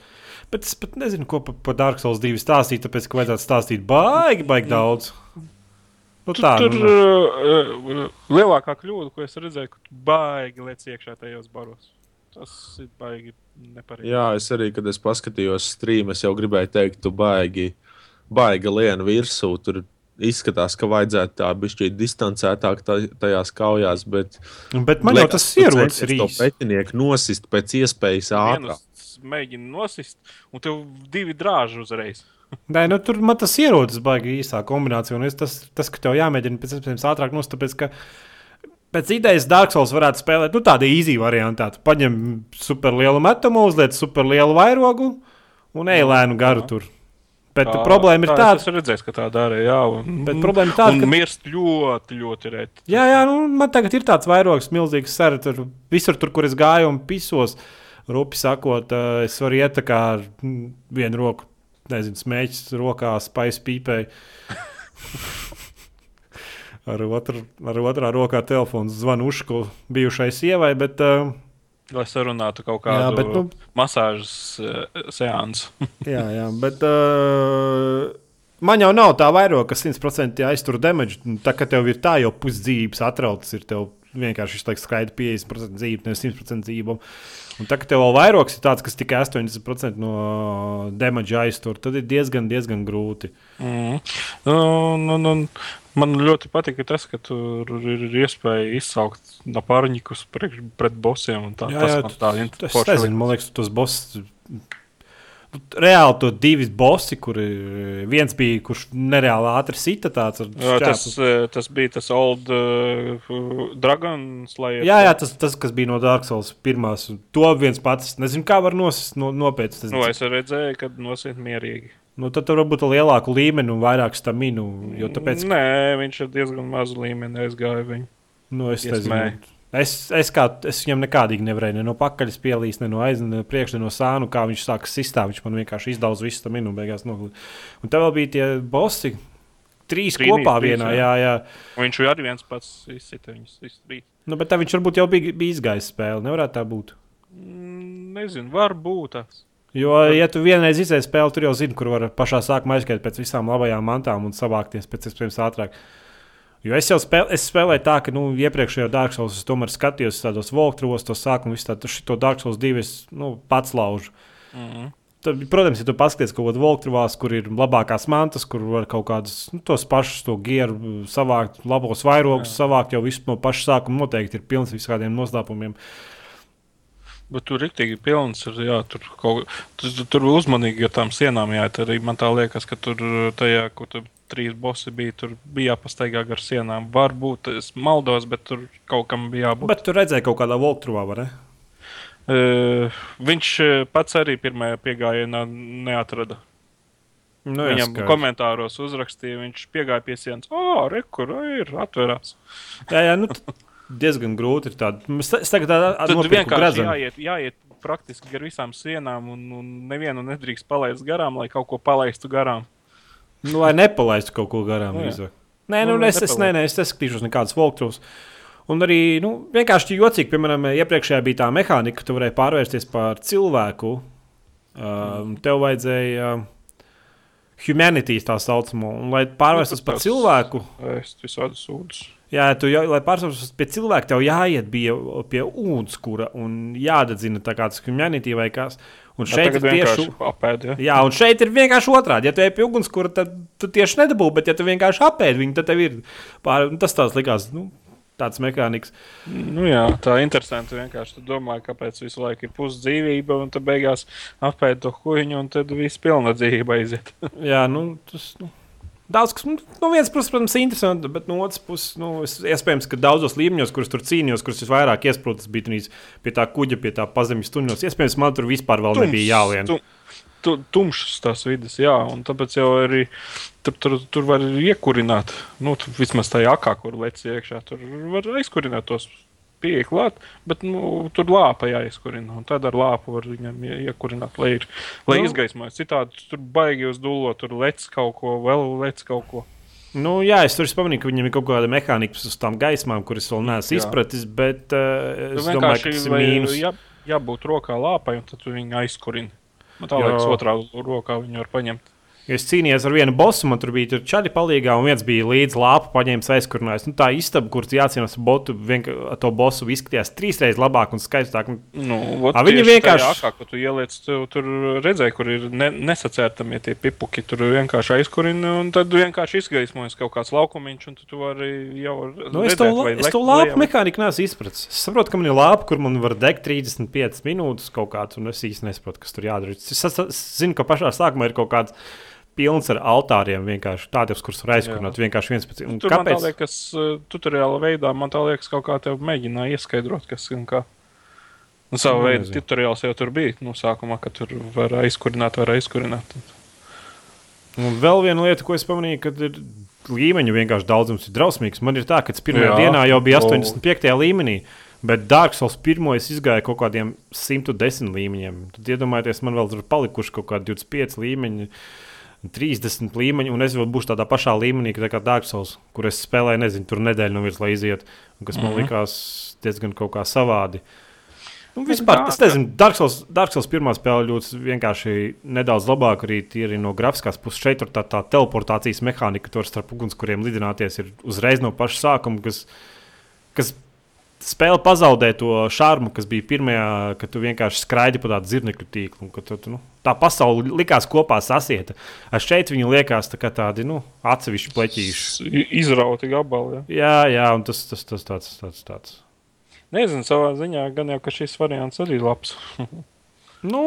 Bet es pat nezinu, ko par pa Dark Souls 2 stāstīt, tāpēc, ka vajadzētu stāstīt baigi, baigi daudz. Nu, tā, Tur nu, uh, uh, lielākā kļūda, ko es redzēju, ka baigi liec iekšā tajos baros. Tas ir baigi nepareizi. Jā, es arī, kad es paskatījos streamu, es jau gribēju teikt, tu baigi, baigi lienu virsū. Tur izskatās, ka vajadzētu tā bišķi distancētāk ta- tajās kaujās, bet bet man jau tas ierodas to rīts. pretinieku nosist pēc iespējas ātrāk. Mēģina nosist, un tev divi drāži uzreiz. Nē, nu, tur man tas ierodas baigi īsā kombinācijā. Un es, tas, tas, ka tev jāmēģina pēc iespējas ātrāk nost, tāpēc, ka pēc idejas Dark Souls varētu spēlēt nu, tādu īzī variantā. Tu paņem superlielu metumu, uzliec superlielu vairogu un ej lēnu garu jā. tur. Bet tā, problēma ir tā, tāda, esmu redzējis, ka tā dara. Jā, un, Bet problēma ir tāda, ka- mirst ļoti, ļoti reti. Jā, jā, nu, man tagad ir tāds vairogs, milzīgs sēra. Tur visur, tur, kur es gāju un pisos, rupi sakot, es varu iet kā ar mm, vienu roku, nezinu, smēķis rokā, spaisu pīpēji. (laughs) ar, otru, ar otrā rokā telefons zvanu uzšku bijušai sievai, bet, uh, Lai sarunātu kaut jā, kādu bet nu, masāžas uh, seansu. (laughs) jā, jā, bet uh, man jau nav tā vairoga, ka 100% aiztur damage. Tā kā tev ir tā jau pusdzīves atrautas, ir tev vienkārši šis skaidrs 50% dzīve, nevis 100% dzīve. Un tā kā tev vēl vairogs ir tāds, kas tikai 80% no damage aiztur, tad ir diezgan, diezgan grūti. Mm. Nu, nu, nu, man ļoti patīk tas, ka tur ir iespēja izsaukt naparņikus priekš, pret bosiem. Tā, Jā, jā, tas man tā Es forši nezinu, man liekas, tos boss. nu, Reāli to divi bossi, kur viens bija, kurš nereāli ātri sita tāds Jā, tas, eh, tas bija tas Old uh, Dragon Slayer. Jā, jā tas, tas, kas bija no Dark Souls pirmās, to viens pats, nezinu, kā var nosist no, nopietni. Nu, es redzēju, ka nosiet mierīgi. Nu, tad tur varbūt lielāku līmeni un vairāk staminu, tāpēc, Nē, viņš ir diezgan mazu līmeni aizgāja viņu. nu, es. Es, es, kā, es viņam nekādīgi nevarēju ne no pakaļas pielīst, ne no aizmugures, ne no priekšā, ne no sānu. Kā viņš sāka sistā, viņš man vienkārši izdauza visu tam minūti, beigās noglīd. Un tev vēl bija tie bossi, trīs Trīnī, kopā trīs, vienā. jā. Jā, jā. Viņš arī viens pats izsita viņus. izsprīt. Nu, bet tā viņš varbūt jau bija, bija izgājis spēle. Nevarētu tā būt. Mm, Nezinu, varbūt tas. Jo, ja tu vienreiz izsēji spēli, tur jau zini, kur var pašā sākumā aizskriet pēc visām labajām mantām un savākties pēc iespējas ātrāk. Jo es jau spēlēju, es spēlēju tā, ka nu, iepriekšējā Dark Souls es tomēr skatījos tādos walkthroughs, to sākumu, visu tādu šo Dark Souls 2 es nu, pats laužu. Mm. Tad, protams, ja tu paskaties kaut kādā walkthroughs, kur ir labākās mantas, kur var kaut kādus nu, tos pašus to gieru savākt, labos vairogus savākt, jau visu no paša sākuma noteikti ir pilns visādiem noslēpumiem. Bet tur rīktīgi pilns ir. Jā, tur, kaut, tur, tur uzmanīgi ar tām sienām jāiet. Arī man tā liekas, ka tur tajā, kur tur trīs bosi bija, tur bija jāpastaigā gar sienām. Varbūt es maldos, bet tur kaut kam bija jābūt. Bet tu redzēji kaut kādā walkthroughā, vai ne? Uh, viņš pats arī pirmajā piegājienā neatrada. Nu, Viņam skaidrs. komentāros uzrakstīja, viņš piegāja pie sienas. O, re, kur ir atverās. Jā, jā, nu, (laughs) diezgan grūti ir tāda. Es tagad tādu vienkārši jāiet, jāiet praktiski gar visām sienām, un, un nevienu nedrīkst palaist garām, lai kaut ko palaistu garām. Nu, lai nepalaistu kaut ko garām. Nu, jā. drīzāk. Nē, nu, Nu, es, es, nē, nē, es neskatīšos nekādas walkthroughs. Un arī nu, vienkārši jocīgi, piemēram, iepriekšējā bija tā mehānika, ka tu varēji pārvērsties par cilvēku. Um, tev vajadzēja uh, humanities tā saucamo. Un, lai pārvērstos Nu, par cilvēku, Es visādi sūdzu. Jā, tu, jau, lai pārvērstos pie cilvēka, tev jāiet bija pie ugunskura un jādedzina tā kā tas humanity vai kas. Un šeit ir tieši. apēd, ja? Jā, un šeit ir vienkārši otrādi. Ja tu ej pie ugunskura, tad tu tieši nedabū, bet ja tu vienkārši apēdi viņu, tad tev ir pār... tas tāds likās. Nu, tāds mehānisms. Nu, jā, tā ir interesanti. Vienkārši tu domā, kāpēc visu laiku ir pusdzīvība, un tad beigās apēd to kuģiņu, un tad viss pilna dzīvība aiziet. (laughs) jā, nu, tas. Nu. Daudz kas, nu, no vienas puses, protams, ir interesanti, bet no otras puses, nu, es, iespējams, ka daudzos līmeņos, kurus tur cīnījos, kurus visvairāk iesprūdis, bija pie tā kuģa, pie tā pazemes tuņos. Iespējams, man tur vispār vēl Tums, nebija jālien. Tu, tu, tumšas tās vidas, jā, un tāpēc jau arī tur, tur, tur var iekurināt, nu, vismaz tajā akā, kur lec iekšā, tur var aizkurināt tos pieeja klāt, bet nu, tur lāpa jāizkurina. Tad ar lāpu var viņam iekurināt, lai, ir, lai nu, izgaismojas. Citādi tur baigi uz dūlo, tur lec kaut ko, vēl lec kaut ko. Nu, jā, es tur pamanīju, ka viņam ir kaut kāda mehānika uz tām gaismām, kuras vēl neesmu izpratis. Bet uh, es nu, domāju, ka tas ir mīnus. Jā, jābūt rokā lāpai, un tad viņi aizkurina. Man tā liekas, otrā rokā viņi var paņemt. Es cīnījos ar vienu bosu, man tur bija čaļi palīgā, un viens bija līdz lāpu paņēmis aizkurinājis. Nu, tā istaba, kur jācīnās ar botu, ar to bosu izskatījās trīsreiz labāk un skaistāk. Nu, A, viņi vienkārši. Ākā, tur ieliec, tu, tur redzēja, kur ir ne, nesacērtamie tie pipuki. Tur vienkārši aizkurina, un tad vienkārši izgaismojas kaut kāds laukumiņš, un tu vari jau. Nu, redzēt, es to, la, es to lāpu mehāniku neesmu izpratis. Es saprotu, ka man ir lāpa, kur man var degt 35 minūtes kaut kāds, un es īsti nesaprotu, kas tur jādara. Es, es, es zinu, ka pašā sākumā ir kaut kāds pilns ar altāriem, vienkārši tādiem, kurus var aizkurināt. Vienkārši viens pēc otras. Kāpēc? Liekas, eh, tutoriāla veidā man tā liekas, kaut kā te mēģināja ieskaidrot, kas ir kā. Nu, savu nu, veidu tutoriāls jau tur bija. Nu, sākumā, kad tur var aizkurināt, var aizkurināt. Un vēl viena lieta, ko es pamanīju, kad ir līmeņu vienkārši daudzums ir drausmīgs. Man ir tā, ka pirmajā Jā, dienā jau bija 85. O. līmenī. Bet Dark Souls pirmo es izgāju kaut kādiem 110 līmeņiem. Tad iedomājieties, man vēl tur palikuši kaut kādi 25 līmeņi. Uh, 30 līmeņi, un es vēl būšu tādā pašā līmenī, kā Dark Souls, kur es spēlēju, nezinu, tur nedēļu no virsmas, lai iziet, un kas mm -hmm. man likās diezgan kaut kā savādi. Nu, vispār, es nezinu, Dark Souls, Dark Souls pirmā spēle ļoti vienkārši nedaudz labāk arī, arī no grafiskās puses. Šeit tur tā, tā teleportācijas mehānika, tur starp ugunskuriem lidināties ir uzreiz no paša sākuma, kas, kas spēle pazaudē to šarmu, kas bija pirmajā, kad tu vienkārši skraidi pa tādu zirnekļu tīklu. Tu, nu, tā pasaule likās kopā sasieta. Ar šeit viņi liekas tā tādi nu, atsevišķi pleķīši. Izrauti gabali. Ja? Jā, jā, un tas, tas, tas tāds, tāds, tāds. Nezinu, savā ziņā gan jau, ka šis variants arī ir labs. (laughs) Nu,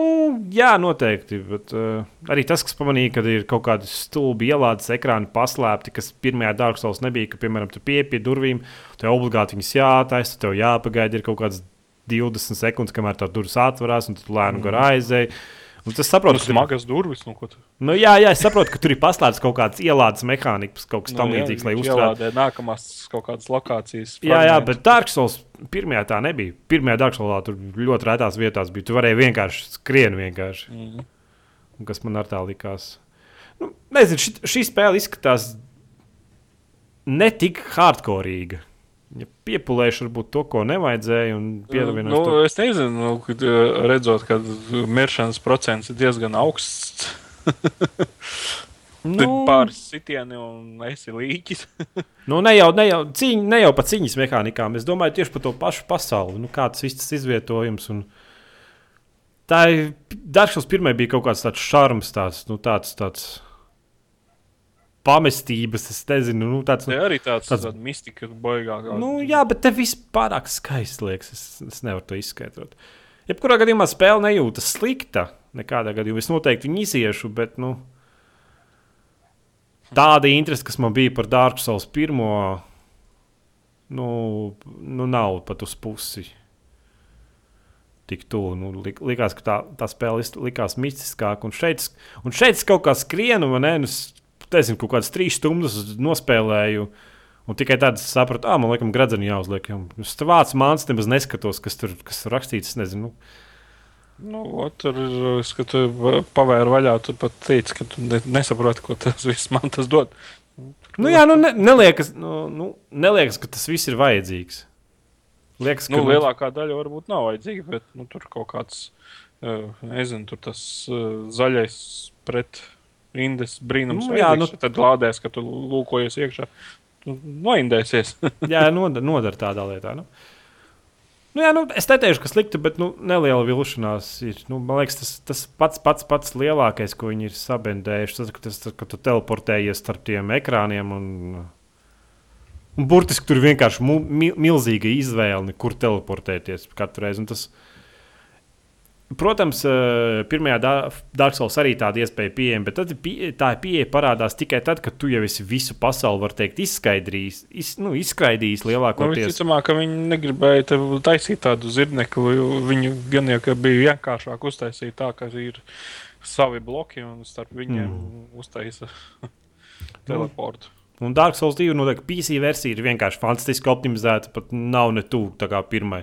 jā, noteikti. Bet, uh, arī tas, kas pamanīja, ka ir kaut kādi stulbi ielādes ekrāni paslēpti, kas pirmajā Souls nebija, ka, piemēram, tu pieeji pie durvīm, tev obligāti viņas jātaisa, tev jāpagaida ir kaut kāds 20 sekundes, kamēr tā durvis atverās, un tu lēni mm. garā aizēji. Un tas saprot, nu, ka smagas durvis. Nu, nu, jā, jā, es saprotu, ka tur ir paslēpts kaut kāds ielādes mehānisms, kaut kas nu, tamlīdzīgs, lai uzturētu. Nākamās kaut kādas lokācijas. Jā, jā, bet Dark Souls pirmajā tā nebija. Pirmajā Soulsā tur ļoti retās vietās bija. Tu varēji vienkārši skrien vienkārši. Mm. Un kas man ar tā likās? Nu, nezinu, šī, šī spēle izskatās ne tik hardcore. Ja piepūlējuši varbūt to, ko nevajadzēja, un pievienojuši nu, to. Es nezinu, nu, kad, redzot, ka miršanas procents ir diezgan augsts. (laughs) nu, pāris sitieni un esi līķis. (laughs) nu, ne jau, ne, jau, cīņ, ne jau pa cīņas mehānikām, es domāju tieši par to pašu pasauli, nu, kāds ir tas izvietojums. Un... Tā ir Darkšals pirmā bija kaut kāds tāds šarms, tāds, nu, tāds, tāds pamestības. Es nezinu, nu, tāds nu, arī tāds, tāds mistika, baigāk. Nu, jā, bet te viss pārāk skaisti liekas. Es, es nevaru to izskaidrot. Jebkurā gadījumā spēle nejūtas slikta. Nekādā gadījumā es noteikti viņu iziešu, bet nu, tāda interese, kas man bija par Dark Souls pirmo, nu, nu nav pat uz pusi. Tik tuvu. Nu, likās, ka tā, tā spēle likās mistiskāka. Un šeit, un šeit kaut kā skrienu, ne? Nu, nezinu, kaut kādas trīs stundas nospēlēju. Un tikai tad es sapratu, ah, man liekas, gradzeni jāuzliek. Es tur vācu mācību, nemaz neskatos, kas tur kas rakstīts. Nezinu. Nu, tur ir skatu, pavēru vaļā. Tu pat teici, ka tu nesaproti, ko tas viss man tas dod. Nu, jā, nu, ne, neliekas, nu, nu, neliekas, ka tas viss ir vajadzīgs. Liekas, nu, nu, lielākā daļa varbūt nav vajadzīga, bet nu, tur kaut kāds, uh, nezinu, tur tas uh, zaļais pret rindas brīnums. Nu, jā, nu, tad lādēs, ka tu lūkojies iekšā. Noindēsies. (laughs) jā, nodara, nodara tādā lietā. Nu. Nu, jā, nu, es neteikšu, ka slikti, bet nu, neliela vilšanās ir. Nu, man liekas, tas, tas pats, pats, pats lielākais, ko viņi ir sabendējuši, tas, ka, tas, ka tu teleportējies starp tiem ekrāniem. Un, Un burtiski tur vienkārši mu, mi, milzīga izvēle, kur teleportēties katru reizi. Un tas, Protams, eh, pirmajā Dark Souls arī tāda iespēja pieejama, bet tad tā pieeja parādās tikai tad, kad tu jau esi visu pasauli, var teikt, izskaidrījis, iz, nu, izskraidījis Nu, lielākoties. Visticamāk, ka viņi negribēja te taisīt tādu zirnekli. jo Viņi gan jau bija vienkāršāk uztaisīt tā, ka ir savi bloki un starp viņiem mm. uztaisa (laughs) teleportu. Un Dark Souls 2 noteikti PC versija ir vienkārši fantastiski optimizēta, pat nav ne tuvu tā kā pirmai.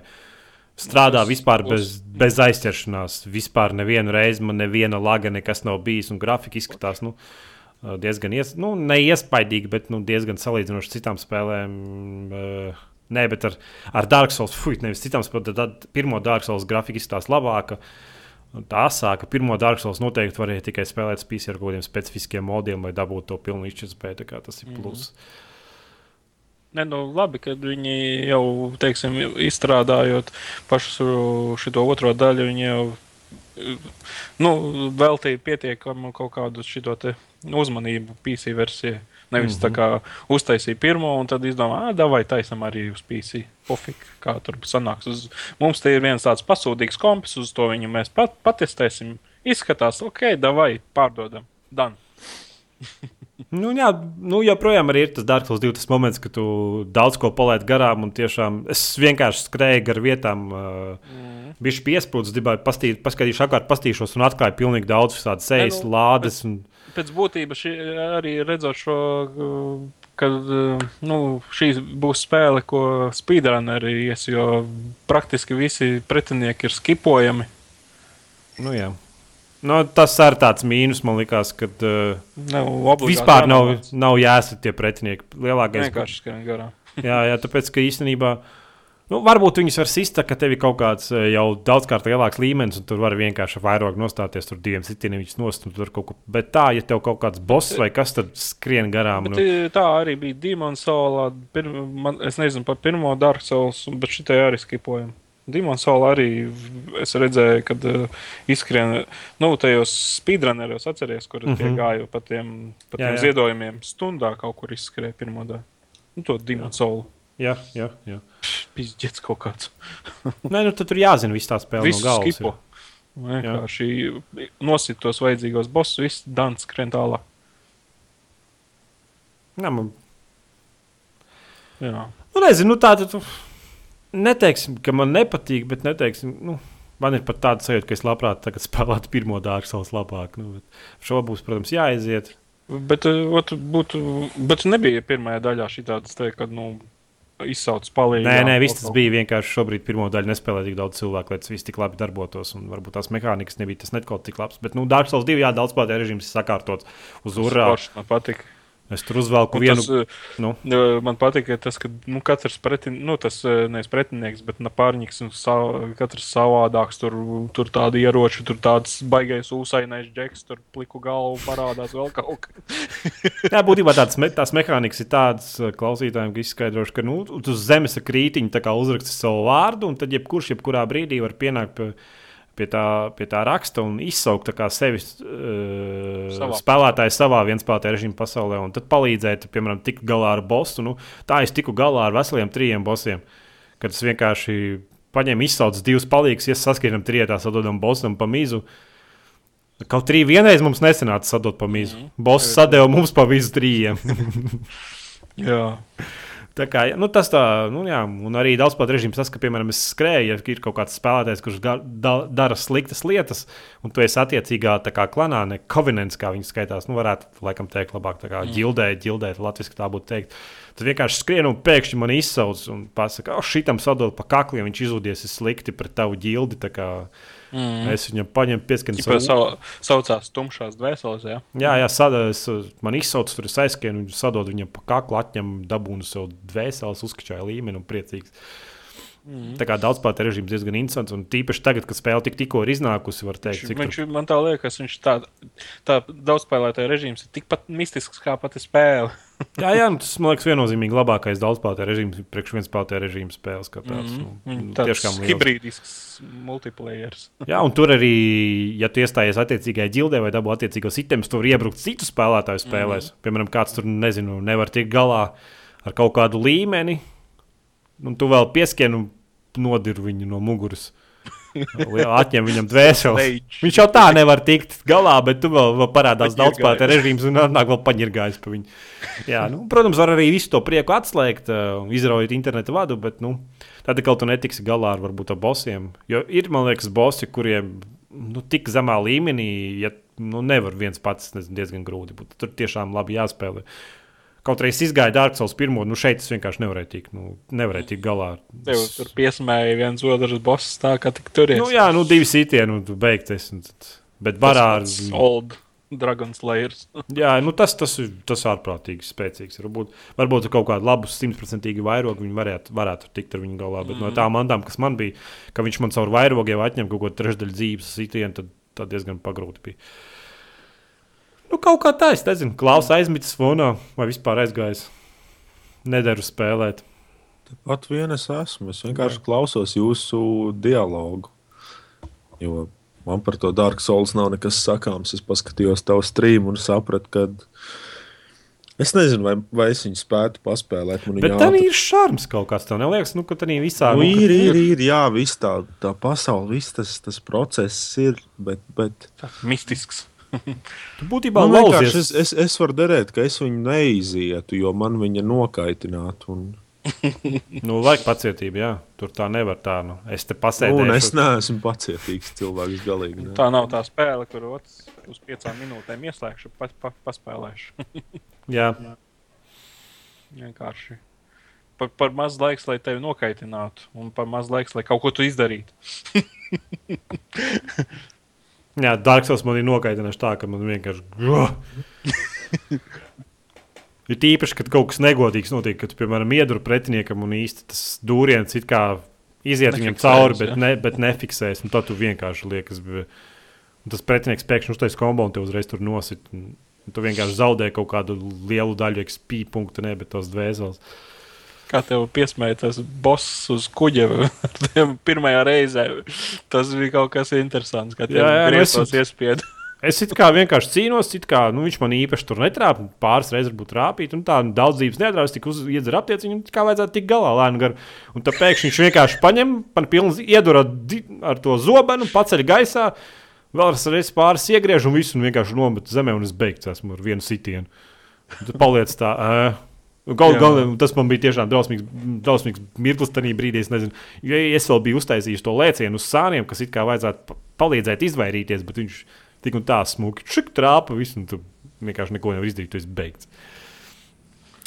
Strādā Uz- vispār uz- bez, bez aizķeršanās. Vispār nevienu reizi man neviena laga nekas nav bijis, un grafika izskatās nu, diezgan ies, nu, neiespaidīgi, bet nu, diezgan salīdzinoši citām spēlēm. eh, Nē, bet ar, ar Dark Souls, fuck, nevis citām spēlēm, tad, pirmo Dark Souls grafika izskatās labāka. Tā asāka, pirmo Dark Souls noteikti varēja tikai spēlēt spīsi ar kaut kādiem specifiskiem modiem, lai dabūtu to pilnu izšķirtspēju. Tas ir plus. Mm -hmm. Ne, nu, labi, ka viņi jau, teiksim, izstrādājot pašu šo otro daļu, viņi jau nu, veltīja pietiekamu kaut kādu te uzmanību PC versijai. Nevis mm -hmm. tā kā uztaisīja pirmo, un tad izdomāja, ah, vai taisam arī uz PC. Pofik, kā tur sanāks. Uz, mums te ir viens tāds pasūtīgs kompis, uz to viņu mēs pat, patestēsim. Izskatās, ok, davai, pārdodam. Dan. (laughs) Nu, jā, nu, joprojām arī ir tas Dark Souls 2 tas moments, kad tu daudz ko palaidi garām. un Tiešām, es vienkārši skrēju gar vietām, uh, mm. bija piesprūdis, gribēju pastīt, paskatīšu, apkārt, pastīšos un atklāju pilnīgi daudz tādas sejas, nu, lādes. Un, Pēc būtības šī, arī redzot šo, uh, ka uh, nu, šī būs spēle, ko speedrunneri ies, jo praktiski visi pretinieki ir skipojami. nu, jā. Nu, tas ir tāds mīnus, man liekas, ka uh, Nav obligāti vispār nav, nav jāsaka tie pretinieki. Lielākais Vienkārši skrien garām. (laughs) jā, jā, tāpēc, ka īstenībā. Nu, varbūt viņas var sist, ka tev ir kaut kāds eh, jau daudzkārt lielāks līmenis, un tur var vienkārši vairāk nostāties, tur diviem sitieniem viņas nost, un tur kaut ko. Bet tā, ja tev kaut kāds boss vai kas, tad skrien garām. Bet, Nu, i, tā arī bija Demon Soul. Pir, man, es nezinu par pirmo Dark Souls, bet šitai arī skipojam. Soul arī es redzēju, kad uh, izskrien, nu, tajos speedrunneros atceries, kur mm -hmm. tie gāja pa tiem, pa Jā, tiem jā. ziedojumiem stundā kaut kur izskrēja pirmo daļu. Nu, to Soul. jā, jā, jā. Pizdzēts kaut kāds. (laughs) Nē, nu, tur jāzina viss tā spēle Visu no skipo. Vienkārši nosit tos vajadzīgos bossus, viss dans skrien tālāk. Jā, man, Jā. nu, nezinu, nu, tā tad neteiksim, ka man nepatīk, bet neteiksim, nu, man ir pat tāda sajūta, ka es labprāt spēlētu pirmo Dark Souls labāk. Nu, bet šo būs, protams, jāaiziet. Bet, eh, ot, būtu, bet nebija pirmajā daļā šī tādas, te, kad nu, izsauc palīdzību. Nē, nē, viss tas bija vienkārši šobrīd pirmo daļu nespēlēja tik daudz cilvēku, lai tas viss tik labi darbotos. Un varbūt tās mehānikas nebija tas netko tik labs. Bet, nu, Dark Souls 2, jā, daudz spēlētāju režīms ir sakārtots uz urā. Man patika. Es tur uzvelku Un vienu. Tas, eh, nu. eh, man patika tas, ka nu, katrs pretin, nu, tas, eh, nevis pretinieks, bet napārņiks un sav, katrs savādāks. Tur, tur tādi ieroči, tur tāds baigais ūsainais džeks, tur pliku galvu parādās vēl kaut kas. (laughs) (laughs) Jā, būtībā tādas me, tās mehānikas ir tādas uh, klausītājiem, ka izskaidrošu, ka nu, uz zemes kā uzraksti savu vārdu, un tad jebkurš, jebkurā brīdī var pienākt pie, pie, tā, pie tā raksta un izsaukt sevi uh, Savā. spēlētāju savā vienspēlētāju režīmu pasaulē, un tad palīdzēt, piemēram, tikt galā ar bossu. Nu, tā es tiku galā ar veseliem trijiem bossiem, kad es vienkārši paņēmu, izsaucu divus palīgus, ja saskrienam trietā, sadodam bossam pa mizu. Kaut arī vienreiz mums nesenāca sadot pa mizu. Mm. -hmm. Boss sadeva mums pa visu trījiem. (laughs) Jā, Tā kā, nu, tas tā, nu, jā, un arī daudz pat režīms, tas, ka, piemēram, es skrēju, ja ir kaut kāds spēlētājs, kurš ga- da, dara sliktas lietas, un tu esi attiecīgā kā klanā, ne covenants, kā viņi skaitās, nu, varētu, laikam, teikt, labāk, tā kā ģildēt, ģildēt, latviešu tā būtu teikt. Tad vienkārši skrien un pēkšņi man izsauc un pasaka, oh, šitam sadod pa kakliem, viņš izūdies slikti pret tavu ģildi. kā mm. Es viņam paņemu pieskatu Ķipa sau, saucās tumšās dvēseles, jā. Jā, jā sadalās, man izsauc, tur aizskrēju, viņu sadod viņam pa kaklu, atņem dabūnu sev dvēseles, uzskačāju līmeni un priecīgs. Mm. Tā kā daudz pārāk režīms diezgan interesants, un tīpaši tagad, kad spēle tik, tikko ir iznākusi, var teikt, cik viņš, man tā liekas, viņš tā, tā daudzspēlētāja režīms ir tikpat mistisks kā pati spēle. (laughs) Jā, jā nu, tas man liekas viennozīmīgi labākais daudzspēlētāju režīms, priekš viens spēlētāju režīms spēles. kā Tāds, mm -hmm. tāds tiešām liels. hibrīdisks multiplayer. (laughs) Jā, un tur arī, ja tu iestājies attiecīgajā ģildē vai dabū attiecīgos itemus, tur var iebrukt citu spēlētāju spēlēs. Mm -hmm. Piemēram, kāds tur, nezinu, nevar tikt galā ar kaut kādu līmeni, un tu vēl pieskieni un nodir viņu no muguras. Atņem viņam dvēseli. Viņš jau tā nevar tikt galā, bet tu vēl, vēl parādās daudz spēka režīms un nāk vēl paņirgājis pa viņu. Jā, nu, protams, var arī visu to prieku atslēgt, izraujot internetu vadu, bet nu, tad kaut tu netiksi galā ar varbūt ar bosiem. Jo ir, man liekas, bosi, kuriem nu, tik zemā līmenī, ja nu, nevar viens pats, nezinu, diezgan grūti. Tur tiešām labi jāspēlē. Kaut arī es izgāju Dark Souls pirmo, nu šeit es vienkārši nevarēju tikt, nu, nevarēju tikt galā. Tev tur piesmēja viens otrs boss tā, ka tik tur ir. Nu, jā, nu divi sitieni, un tu beigties. Un, bet barā ar... Old Dragon Slayers. (laughs) jā, nu tas, tas, tas ārprātīgi spēcīgs. Varbūt, varbūt kaut kādu labu simtprocentīgi vairogu viņi varētu, varētu tikt ar viņu galā, bet mm. no tām mandām, kas man bija, ka viņš man caur vairogiem atņem kaut ko trešdaļu dzīves sitienu, tad, tad diezgan pagrūti bija. Nu, kaut kā tā, es nezinu, klausa aizmitis fonā vai vispār aizgājis. Nederu spēlēt. Pat vien es esmu. Es vienkārši klausos jūsu dialogu. Jo man par to Dark Souls nav nekas sakāms. Es paskatījos tavu streamu un sapratu, ka. Es nezinu, vai, vai es viņu spētu paspēlēt. Bet tā ir šarms kaut kāds. Tev neliekas, nu, ka tā visā. Nu, nu, ir, ir, ir, jā, viss tā, tā pasaule, viss tas, tas process ir. Bet, bet... Mistisks. (laughs) tu būtībā nu, vienkārši es, es, es varu derēt, ka es viņu neizietu, jo man viņa nokaitinātu. Un... (laughs) nu, vajag pacietību, jā. Tur tā nevar tā. Nu. Es te pasēdēju. Nu, es neesmu pacietīgs cilvēks galīgi. Ne. Tā nav tā spēle, kur otrs uz piecām minūtēm ieslēgšu, pa, pa, paspēlēšu. (laughs) jā. jā. Vienkārši. Par, par maz laiks, lai tevi nokaitinātu, un par maz laiks, lai kaut ko tu izdarītu. Jā, Dark Souls man ir nokaitināts tā, ka man vienkārši. ir tīpaši, kad kaut kas negodīgs notiek, kad, piemēram, iedur pretiniekam un īsti tas dūriens it kā iziet viņam cauri, bet, ne, bet nefiksēs. Tad tu vienkārši liekas, un tas pretinieks pēkšņi uztais kombo un te uzreiz tur nosit. Tu vienkārši zaudē kaut kādu lielu daļu XP punktu, ne, bet tos dvēseles. Uh, kā tev piesmēja tas boss uz kuģa pirmajā reizē. Tas bija kaut kas interesants, kad jā, jā, es iespiedu. Es kā vienkārši cīnos, kā nu, viņš man īpaši tur netrāpa. Pāris reizes varbūt trāpīt, un tā daudzības neatrādās, tik iedzer aptieciņu, kā vajadzētu tikt galā lēnu garu. Un tad pēkšņi viņš vienkārši paņem, man pilns iedod ar to zobenu, paceļ gaisā, vēlreiz pāris iegriež un visu un vienkārši nomet zemē, un es beigts esmu ar vienu sitienu. Un tad paliec tā. Uh, Galu galā tas man bija tiešām drausmīgs, drausmīgs mirklis tajā brīdī. Es nezinu, ja es vēl biju uztaisījis to lēcienu uz sāniem, kas it kā vajadzētu palīdzēt izvairīties, bet viņš tik un tā smuki čuk trāpa visu, un tu vienkārši neko nevar izdarīt, tu esi beigts.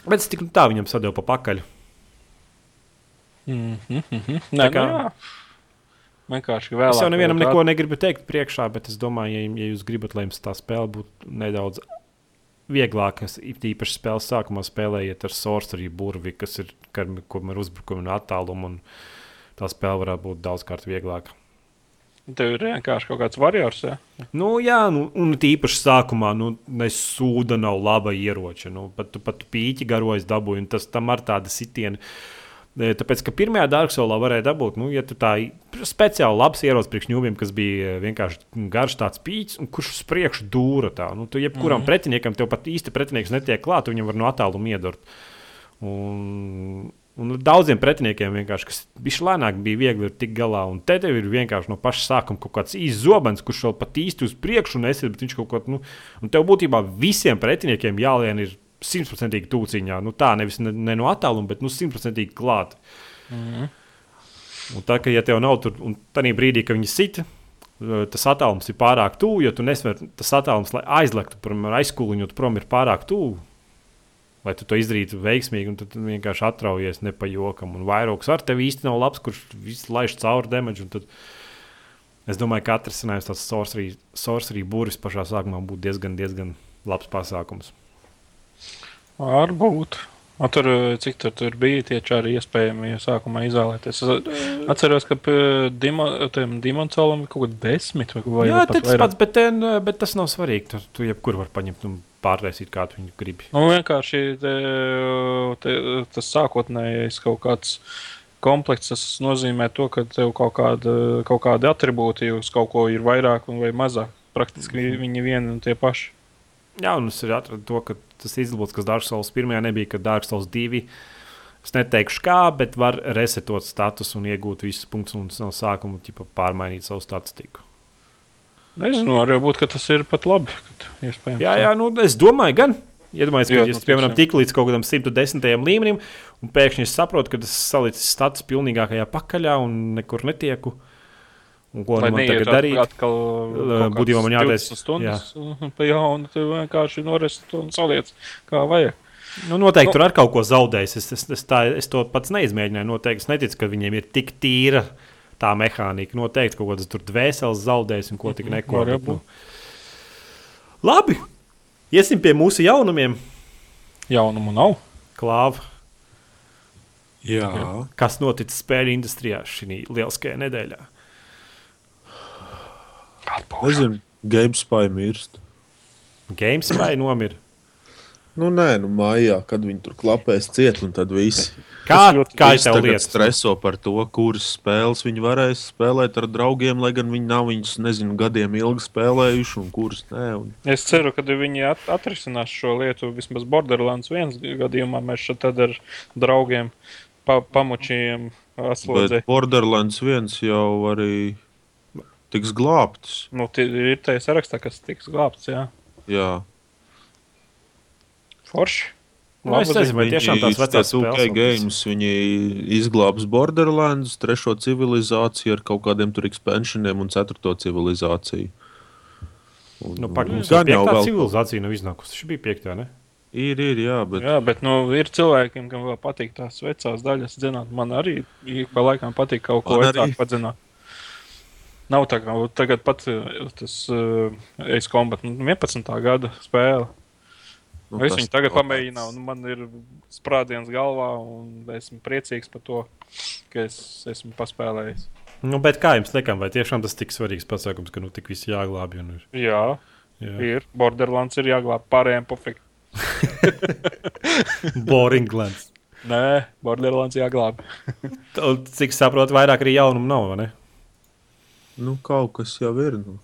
Bet es tik un tā viņam sadēju pa pakaļ. Mm -hmm. Nē, kā, nu, Vienkārši vēl. Es jau nevienam neko negribu teikt priekšā, bet es domāju, ja, ja jūs gribat, lai jums tā spēle būtu nedaudz vieglākas, īpaši spēles sākumā spēlējiet ar sorcery burvi, kas ir, kur ir uzbrukumi un attālumi, un tā spēle varētu būt daudzkārt vieglāka. Tev ir vienkārši kaut kāds variants. Ja? Nu, jā, nu, un tīpaši sākumā, nu, sūda nav laba ieroča. Nu, pat, pat pīķi garojas dabūju, un tas tam ar tādu sitienu. Uh, Tāpēc, ka pirmajā Darksolā varēja dabūt, nu, ja tā speciāli labs ierocis priekšņūmiem, kas bija vienkārši garš tāds pīķis, kurš uz priekšu dūra tā. Nu, tu jebkuram mm -hmm. pretiniekam, tev pat īsti pretinieks netiek klāt, viņam var no attāluma iedurt. Un, un daudziem pretiniekiem vienkārši, kas bija lēnāk, bija viegli tikt galā. Un te tev ir vienkārši no paša sākuma kaut kāds īsts zobens, kurš vēl pat īsti uz priekšu nesiet, bet viņš kaut ko, nu, un tev būtībā visiem pretiniekiem jālien ir simtprocentīgi tūciņā. Nu, tā nevis ne, ne no attāluma, bet nu, simtprocentīgi nu, klāt. Mm -hmm. Un tā kā ja tev nav tur, un tajā brīdī, kad viņi sita, tas attālums ir pārāk tuvu, jo tu nesvari tas attālums, lai aizlektu aizkuliņu, prom ir pārāk tuvu. Lai tu to izdarītu veiksmīgi, un tad vienkārši atraujies ne pa jokam. Un vairogs ar tevi īsti nav labs, kurš visu laiž cauri damage. Es domāju, ka atrisinājums tāds sorcery, sorcery būris pašā sākumā būtu diezgan, diezgan labs pasākums. Varbūt. A, tur, cik tur, tur bija tie čari iespējami ja sākumā izvēlēties? Es atceros, ka Dimonsolam ir kaut kāda desmit vai kaut Jā, tas vairāk. pats, bet, bet tas nav svarīgi. Tu, tu jebkur var paņemt un pārtaisīt, kā tu viņu gribi. Nu, vienkārši te, te, tas sākotnējais kaut kāds komplekts, tas nozīmē to, ka tev kaut, kāda, kaut kādi attribūti uz kaut ko ir vairāk vai mazāk. Praktiski mm viņi vieni un tie paši. Jā, un es atradu to, ka tas izlūks, kas Souls 1 nebija, ka Dark Souls 2. Es neteikšu, kā, bet var resetot status un iegūt visus punktus un no sākuma ķipa, pārmainīt savu statistiku. Nezinu, arī būt, ka tas ir pat labi. Kad. Jā, jā, nu es domāju, gan. Iedomājieties, ka Jā, nu, piemēram, tiešām. tik līdz kaut kādam 110. līmenim, un pēkšņi es saprotu, ka tas salicis status pilnīgākajā pakaļā un nekur netieku. Un ko Lai man tagad darīt? Atkal, L- būtībā man 20 stundas jā. pa jaunu, tu vienkārši noresi to un saliec, kā vajag. Nu, noteikti Nu- tur ar kaut ko zaudējis. Es, es, es, tā, es to pats neizmēģināju. Noteikti es neticu, ka viņiem ir tik tīra tā mehānika. Noteikti kaut kādas tur dvēseles zaudējis un ko tik neko. var bet, nu. Labi, iesim pie mūsu jaunumiem. Jaunumu nav. Klāva, Jā. kas noticis spēļu industrijā šī lieliskajā nedēļā? Nezinu, GameSpy mirst. Gamespēja nomira. Nu, nē, nu, mājā, kad viņi tur klapēs ciet, un tad viss. Kā, kā Visi tev liekas? streso par to, kuras spēles viņi varēs spēlēt ar draugiem, lai gan viņi nav viņus, nezinu, gadiem ilgi spēlējuši, un kuras nē. Un... Es ceru, ka viņi at atrisinās šo lietu. Vismaz Borderlands viens gadījumā mēs šeit tad ar draugiem pa pamučījām Borderlands viens jau arī tiks glābts. Nu, tie ir tajā sarakstā, kas tiks glābts. Jā, Jā, forši. Nu, es nezinu, vai tiešām tās vecās UK games, viņi izglābs Borderlands, trešo civilizāciju ar kaut kādiem tur expansioniem un ceturto civilizāciju. Un, Nu, pak, mums gan jau tā vēl civilizācija nav iznākusi. Šī bija piektā, ne? ir, ir, jā, bet Jā, bet nu, ir cilvēkiem, kam vēl patīk tās vecās daļas. Zināt, man arī ik pa laikam patīk kaut ko vecāku padzināt. Nav tā kā tagad pat eh, tas uh, Ace Combat nu, 11. gada spēle. nu, Nu, es viņu tagad pamēģināju, un man ir sprādziens galvā, un esmu priecīgs par to, ka es esmu paspēlējis. Nu, bet kā jums liekas, vai tiešām tas tik svarīgs pasākums, ka nu tik viss jāglābj? Un ir, Jā, jā. ir. Borderlands ir jāglāb pārējiem pofīgi. (laughs) Boring glance. Nē, Borderlands jāglāb. Un, Cik saprotu, vairāk arī jaunumu nav, vai ne? Nu, kaut kas jau ir. Nu.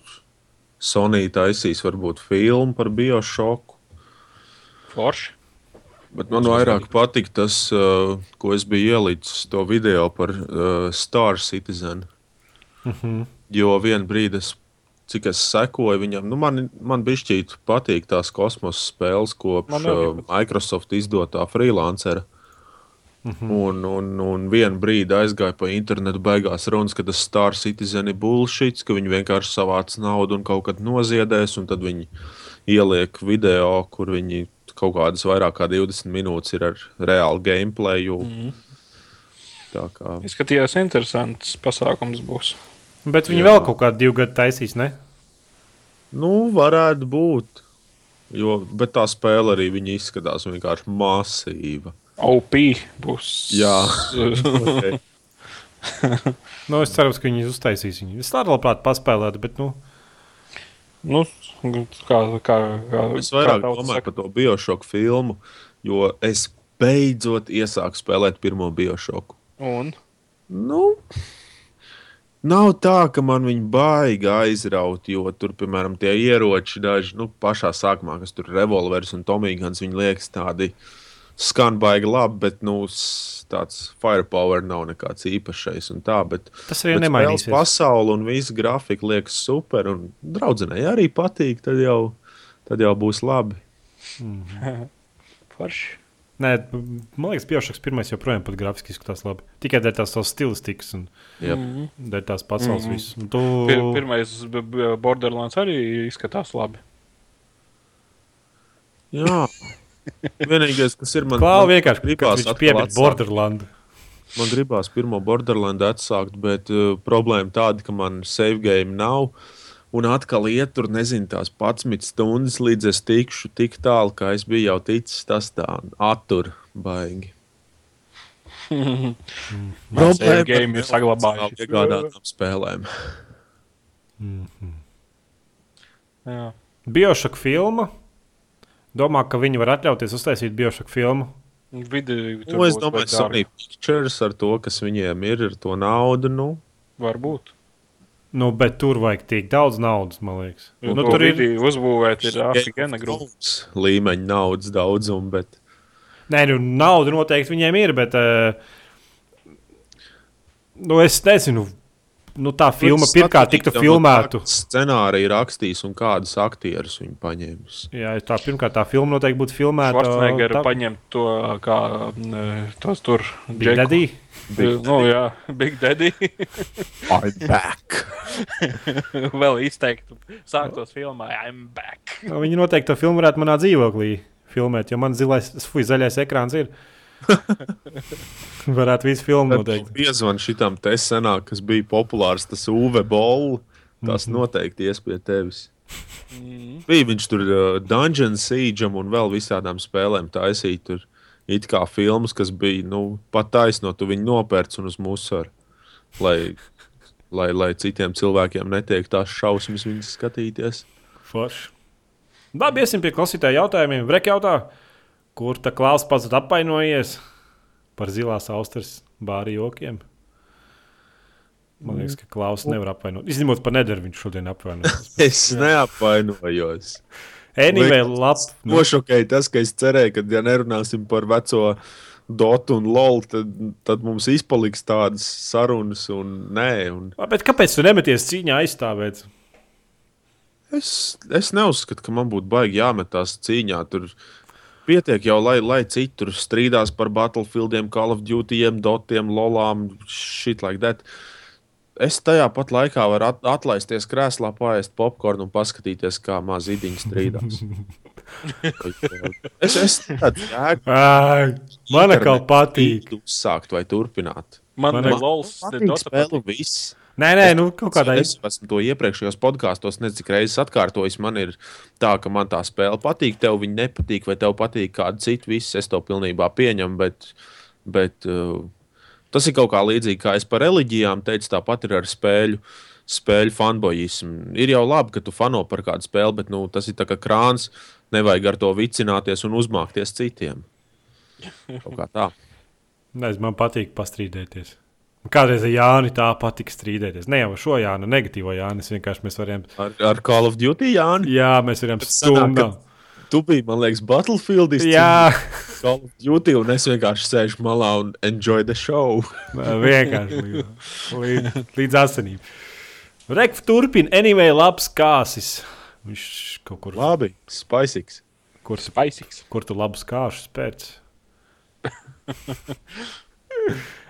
Sonija taisīs varbūt filmu par biošoku. Forši. Bet man vairāk patīk tas, uh, ko es biju ielicis to video par uh, Star Citizen. Mhm. Jo vienā brīdī, es, cik es sekoju viņam, nu man, man bija patīk tās kosmosa spēles, kopš uh, Microsoft izdotā freelancera. Un, un, un vienā brīdī aizgāja pa internetu, beigās runas, ka tas Star Citizen ir bullshit, ka viņi vienkārši savāc naudu un kaut kad noziedēs, un tad viņi ieliek video, kur viņi kaut kādas vairāk kā 20 minūtes ir ar reālu gameplay. Mhm. Tā kā Izskatījās interesants pasākums būs. Bet viņi Jā. vēl kaut kādu divu gadu taisīs, ne? Nu, varētu būt. Jo, bet tā spēle arī izskatās vienkārši masīva. OP būs. Jā. Okay. (laughs) Nu, es ceru, ka viņi uztaisīs viņu. Es tādu labprāt paspēlētu, bet, nu, nu, kā, kā, kā, Es vairāk kā domāju saka. par to biošoku filmu, jo es beidzot iesāku spēlēt pirmo biošoku. Un Nu, nav tā, ka man viņa baigi aizraut, jo tur, piemēram, tie ieroči daži, nu, pašā sākumā, kas tur ir revolvers un tomīgans, viņi liekas tādi skan baigi labi, bet, nu, tāds firepower nav nekāds īpašais un tā, bet tas arī nemainīsies. Pasaule un visa grafika liekas super. Un draudzenei arī patīk. Tad jau, tad jau būs labi. (laughs) forši. Nē, man liekas, Piošaks pirmais joprojām pat grafiski izskatās labi. Tikai dēļ tās savas stilistikas un Jā. Mhm. dēļ tās pasaules Mhm. visu. Un Tu... Pir, pirmais Borderlands arī izskatās labi. Jā. (laughs) Vienīgais, kas ir man, Klāva man vienkārši gribās atsākt. Borderlandu. Man gribās pirmo Borderlandu atsākt, bet uh, problēma tāda, ka man save game nav. Un atkal iet tur, nezinu, tās 11 stundas, līdz es tikšu tik tālu, kā es biju jau ticis. Tas tā attur baigi. (laughs) Save game ir saglabājušies. Iegādātām spēlēm. Jā. Biošaka filma. Domā, ka viņi var atļauties uztaisīt biošaka filmu. Video, Nu, es domāju, ka Sony Pictures ar to, kas viņiem ir, ar to naudu. Nu, Varbūt. Nu, bet tur vajag tik daudz naudas, man liekas. Nu, Nu, tur ir. ir uzbūvēta ir grupa. Daudz līmeņa naudas daudzumu, bet Nē, nu, nauda noteikti viņiem ir, bet. Uh, nu, es nezinu. Nu, tā filma pirmkārt tiktu filmēta. Scenāriju rakstījis un kādus aktierus viņi paņēmis. Jā, tā pirmkārt tā filma noteikti būtu filmēta. Schwarzenegger tā- paņem to kā tos tur. Big džeku. Daddy. Big nu, jā, Big Daddy. (laughs) I'm back! (laughs) Vēl izteikti sāktos filmā, I'm back. Nu, Viņi noteikti to filmu varētu manā dzīvoklī filmēt, jo man zilais, fuj, zaļais ekrāns ir. (laughs) varētu visu filmu noteikti. Piezvan šitam te senāk, kas bija populārs, tas UV bolu. Tas Mhm. noteikti ies pie tevis. Mm. Bija viņš tur uh, Dungeon Siege un vēl visādām spēlēm taisīt. Tur it kā filmas, kas bija nu, pat taisno, tu viņu nopērci un uz musuru. Lai, lai, lai citiem cilvēkiem netiek tās šausmas viņas skatīties. Forši. Labi, iesim pie klausītāja jautājumiem. Vrek jautā, kur tā klāsts pats apvainojies par zilās austras bāri jokiem? Man liekas, ka Klaus nevar apvainot. Izņemot par nederu, viņš šodien apvainojas. (laughs) Es neapvainojos. Anyway, labi. Nu, Nošokēja tas, ka es cerēju, ka, ja nerunāsim par veco Dotu un LOL, tad, tad mums izpaliks tādas sarunas, un nē, un bet kāpēc tu nemeties cīņā aizstāvēt? es, es neuzskatu, ka man būtu baigi jāmetās cīņā. Tur pietiek jau, lai, lai citi tur strīdās par Battlefieldiem, Call of Duty, Dotiem, LOLām, shit like that. Es tajā pat laikā varu at atlaisties krēslā, paēst popkornu un paskatīties, kā mazi idiņi strīdās. (laughs) es es tādu jēgu. Man atkal patīk. Uzsākt vai turpināt. Man Man ir- lols, Patīk Dota spēle viss. Nē, nē, nu kaut kādā Es esmu to iepriekšējos podkāstos nezinu, cik reizes atkārtojis. Man ir tā, ka man tā spēle patīk, tev viņa nepatīk, vai tev patīk kāda cita. Viss es to pilnībā pieņemu, bet, bet uh, tas ir kaut kā līdzīgi, kā es par reliģijām teicu, tāpat ir ar spēļu. Spēļu fanboyismu. Ir jau labi, ka tu fano par kādu spēli, bet nu, tas ir kā krāns. Nevajag ar to vicināties un uzmākties citiem. Kaut kā tā. Nezinu, man patīk pastrīdēties. Kādreiz ar Jāni tā patika strīdēties. Ne jau ar šo Jānu, negatīvo Jānu. Vienkārši mēs varējām. Ar, ar Call of Duty, Jānis. Jā, mēs varam sanāk, stundu. Tu biji, man liekas, Battlefield. Jā, Call of Duty, un es vienkārši sēžu malā un enjoy the show. vienkārši līdz, līdz, līdz asinīm. Rekf turpina, anyway, labs kāsis. Viņš kaut kur, Labi, spēcīgs. kur, Spicīgs. kur tu labus kāšus pēc. (laughs)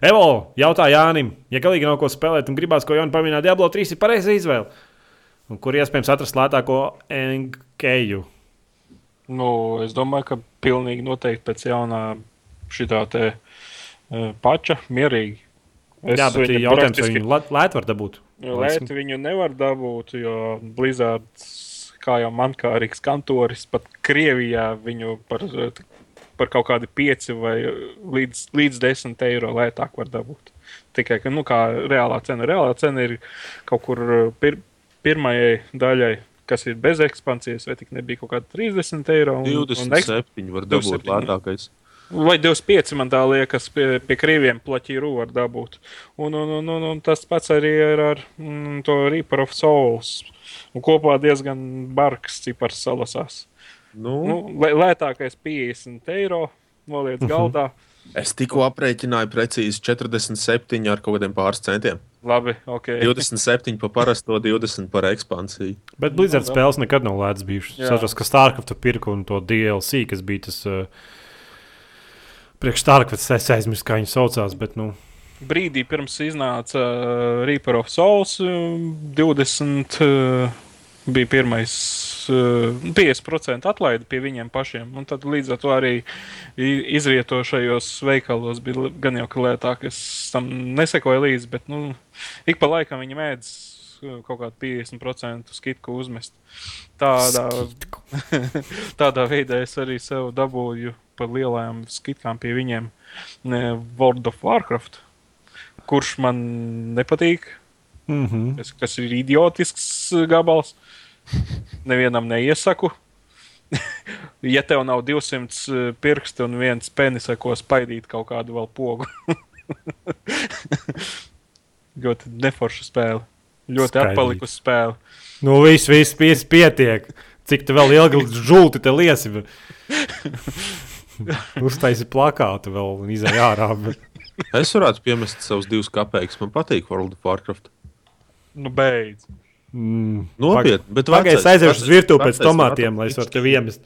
Evo, jautā Jānim, ja galīgi nav ko spēlēt un gribās ko jaunu pamanīt, Diablo 3 ir pareiza izvēle. Un kur iespējams atrast lētāko NKU? Nu, es domāju, ka pilnīgi noteikti pēc jaunā šitā te uh, pača mierīgi. Es Jā, bet viņu jautājums, vai viņu lēt- lēt var dabūt? Lēti viņu nevar dabūt, jo Blizzards, kā jau man kā arī kantoris, pat Krievijā viņu par, par kaut kādu 5 vai līdz, līdz 10 eiro lētāk var dabūt. Tikai, ka, nu, kā reālā cena. Reālā cena ir kaut kur pir, pirmajai daļai, kas ir bez ekspansijas, vai tik nebija kaut kāda 30 eiro. Un, un eks- 27 var dabūt 27, lētākais. Vai 25 man tā liekas, pie, pie krīviem plaķīru var dabūt. Un, un, un, un, un tas pats arī ir ar mm, to Reaper of Souls. Un kopā diezgan bargs cipars salasās. Nu, Nu, lē- lētākais 50 eiro noliec galdā. es tikko aprēķināju precīzi 47 ar kaut kādiem pāris centiem. Labi, ok. 27 par parasto, 20 par ekspansiju. Bet Blizzard spēles nekad nav lētas bijušas. Es atceros, ka Starcraft pirka un to DLC, kas bija tas uh, priekš Starcraft, es aizmirsu, kā viņi saucās. Bet, nu, Brīdī pirms iznāca uh, Reaper of Souls, uh, 20 uh, bija pirmais. uh, 50% atlaide pie viņiem pašiem. Un tad līdz ar to arī izrietošajos veikalos bija gan jau lētāk. Es tam nesekoju līdzi, bet nu, ik pa laikam viņi mēdz uh, kaut kādu 50% skitku uzmest. Tādā, (laughs) tādā veidā es arī sev dabūju par lielajām skitkām pie viņiem World of Warcraft, kurš man nepatīk, mm -hmm. kas, kas ir idiotisks uh, gabals. Nevienam neiesaku. (laughs) ja tev nav 200 uh, pirksti un viens penis, ko spaidīt kaut kādu vēl pogu. (laughs) Ļoti neforša spēle. Ļoti Skaidrīt. atpalikusi spēle. Nu, viss, viss, viss pietiek. Cik tu vēl ilgi žulti te liesi? (laughs) Uztaisi plakātu vēl un izai ārā. Bet... Es varētu piemest savus divus kapeikus. Man patīk World of Warcraft. Nu, beidz. Mm. Nopietni, bet Pagaidzi, vecais- aiziešu uz virtuvi pēc tomātiem, lai es atpakaļ. tevi iemest.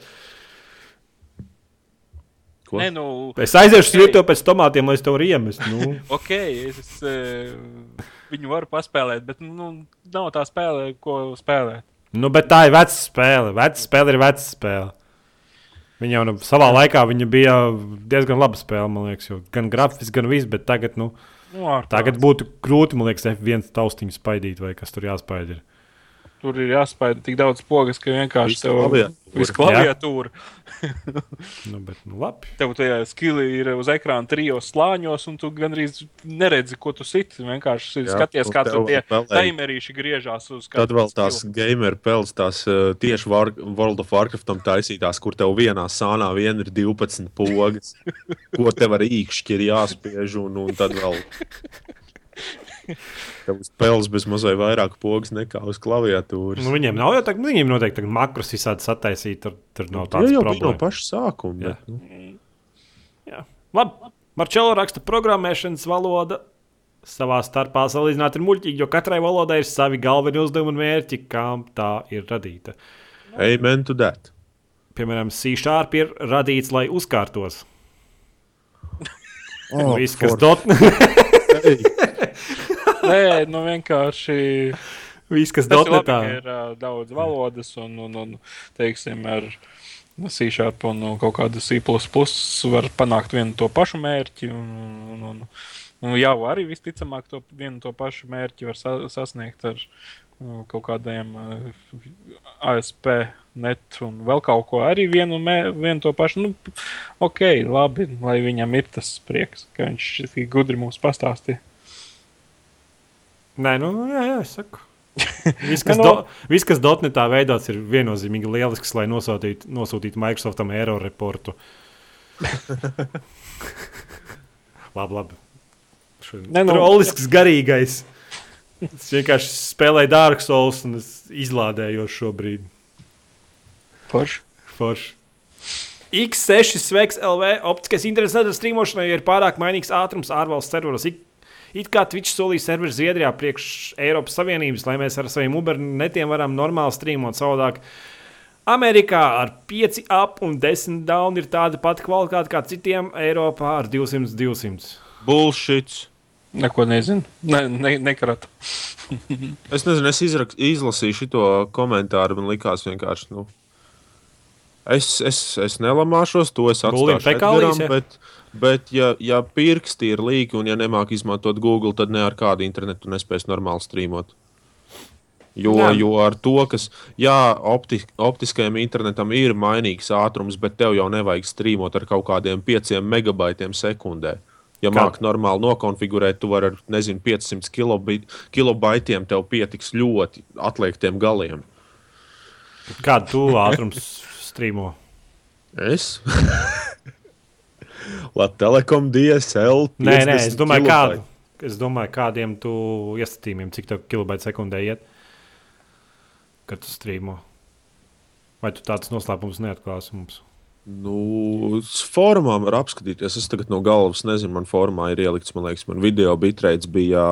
Ko? Nē, nu, Es aiziešu uz Ok. virtuvi pēc tomātiem, lai es tevi varu iemest. Nu. (laughs) ok, es, es eh, viņu varu paspēlēt, bet nu, nav tā spēle, ko spēlēt. Nu, bet tā ir veca spēle. Veca spēle ir veca spēle. Viņa jau nu, savā laikā viņa bija diezgan laba spēle, man liekas, jo gan grafiski, gan viss, bet tagad, nu, Nu, tagad būtu grūti, man liekas, F1 taustiņu spaidīt vai kas tur jāspaida. ir. Tur ir jāspēj tik daudz pogas, ka vienkārši tev klaviatūru. visu klaviatūru. (laughs) Nu, bet, nu, labi. Tev tajā skili ir uz ekrāna trijos slāņos, un tu gandrīz neredzi, ko tu siti. Vienkārši Jā, skaties, kā tur tie taimerīši griežās uz Tad vēl tās skilu. gamer peles, tās uh, tieši var, World of Warcraftam taisītās, kur tev vienā sānā vien ir 12 pogas, (laughs) ko tev ar īkšķi ir jāspiež, un, un tad vēl (laughs) tev uz peles bez mazai vairāk pogas nekā uz klaviatūras. Nu, viņiem nav jau tā, nu, viņiem noteikti tagad makros visādi sataisīt, tur, tur nav tādas jau bija no problēmas. paša sākuma. Jā. Bet, nu, Jā. Labi, Marčelo raksta programmēšanas valoda. Savā starpā salīdzināt ir muļķīgi, jo katrai valodai ir savi galvenie uzdevumi un mērķi, kam tā ir radīta. amen to that. Piemēram, C-sharp ir radīts, lai uzkārtos. Oh, Viss, kas dot, (laughs) (laughs) Nē, nu vienkārši. viss, kas dotnetā. ir uh, daudz valodas, un, un, un teiksim, ar C-sharp un kaut kādu C var panākt vienu to pašu mērķi. Un, un, un, un jau arī visticamāk to vienu to pašu mērķi var sa sasniegt ar uh, kaut kādiem uh, ASP net un vēl kaut ko arī vienu, mē, vienu to pašu. Nu, ok, labi, lai viņam ir tas prieks, ka viņš tik gudri mums pastāstīja. Nē, nu, jā, jā, es saku. (laughs) Viss, kas, Nu, do, viss, kas dotnetā veidots, ir viennozīmīgi lielisks, lai nosūtītu, nosūtītu Microsoftam error reportu. (laughs) labi, labi. Ne, nu- Trolisks, garīgais. Es vienkārši spēlēju Dark Souls un es izlādēju šobrīd. Forši. Forši. X6 sveiks LV. Optiskais internets nedara strīmošanai, ir pārāk mainīgs ātrums ārvalstu serveros. Ik- It kā Twitch solīja serveri Zviedrijā priekš Eiropas Savienības, lai mēs ar saviem Uber netiem varam normāli strīmot savādāk. Amerikā ar 5 up un 10 down ir tāda pati kvalitāte kā citiem Eiropā ar 200, 200. Bullshit. Neko nezinu. Ne, ne, nekaratu. (laughs) Es nezinu, es izrak, izlasīju šo komentāru. Man liekas, vienkārši. Nu, es, es, es nelamāšos, to es atstāšu Edgaram, bet, bet ja, ja pirksti ir līki un ja nemāk izmantot Google, tad ne ar kādu internetu nespēs normāli strīmot. Jo, Jā. jo ar to, kas, jā, opti, optiskajam internetam ir mainīgs ātrums, bet tev jau nevajag strīmot ar kaut kādiem 5 megabaitiem sekundē. Ja māki normāli nokonfigurēt, tu vari ar, nezinu, 500 kilobi- kilobaitiem tev pietiks ļoti atliektiem galiem. Kādu tu ātrums (laughs) strīmo? Es? (laughs) Latvijas Telekom DSL. Nē, nē, es 50 domāju, kādu. Es domāju, kādiem tu iestatījumiem, cik tev kilobaita sekundē iet, kad tu strīmo. Vai tu tāds noslēpums neatklāsi mums? Nu, s- formā var apskatīties. Es tagad no galvas nezinu, man formā ir ielikts, man liekas, man video bitrēts bija.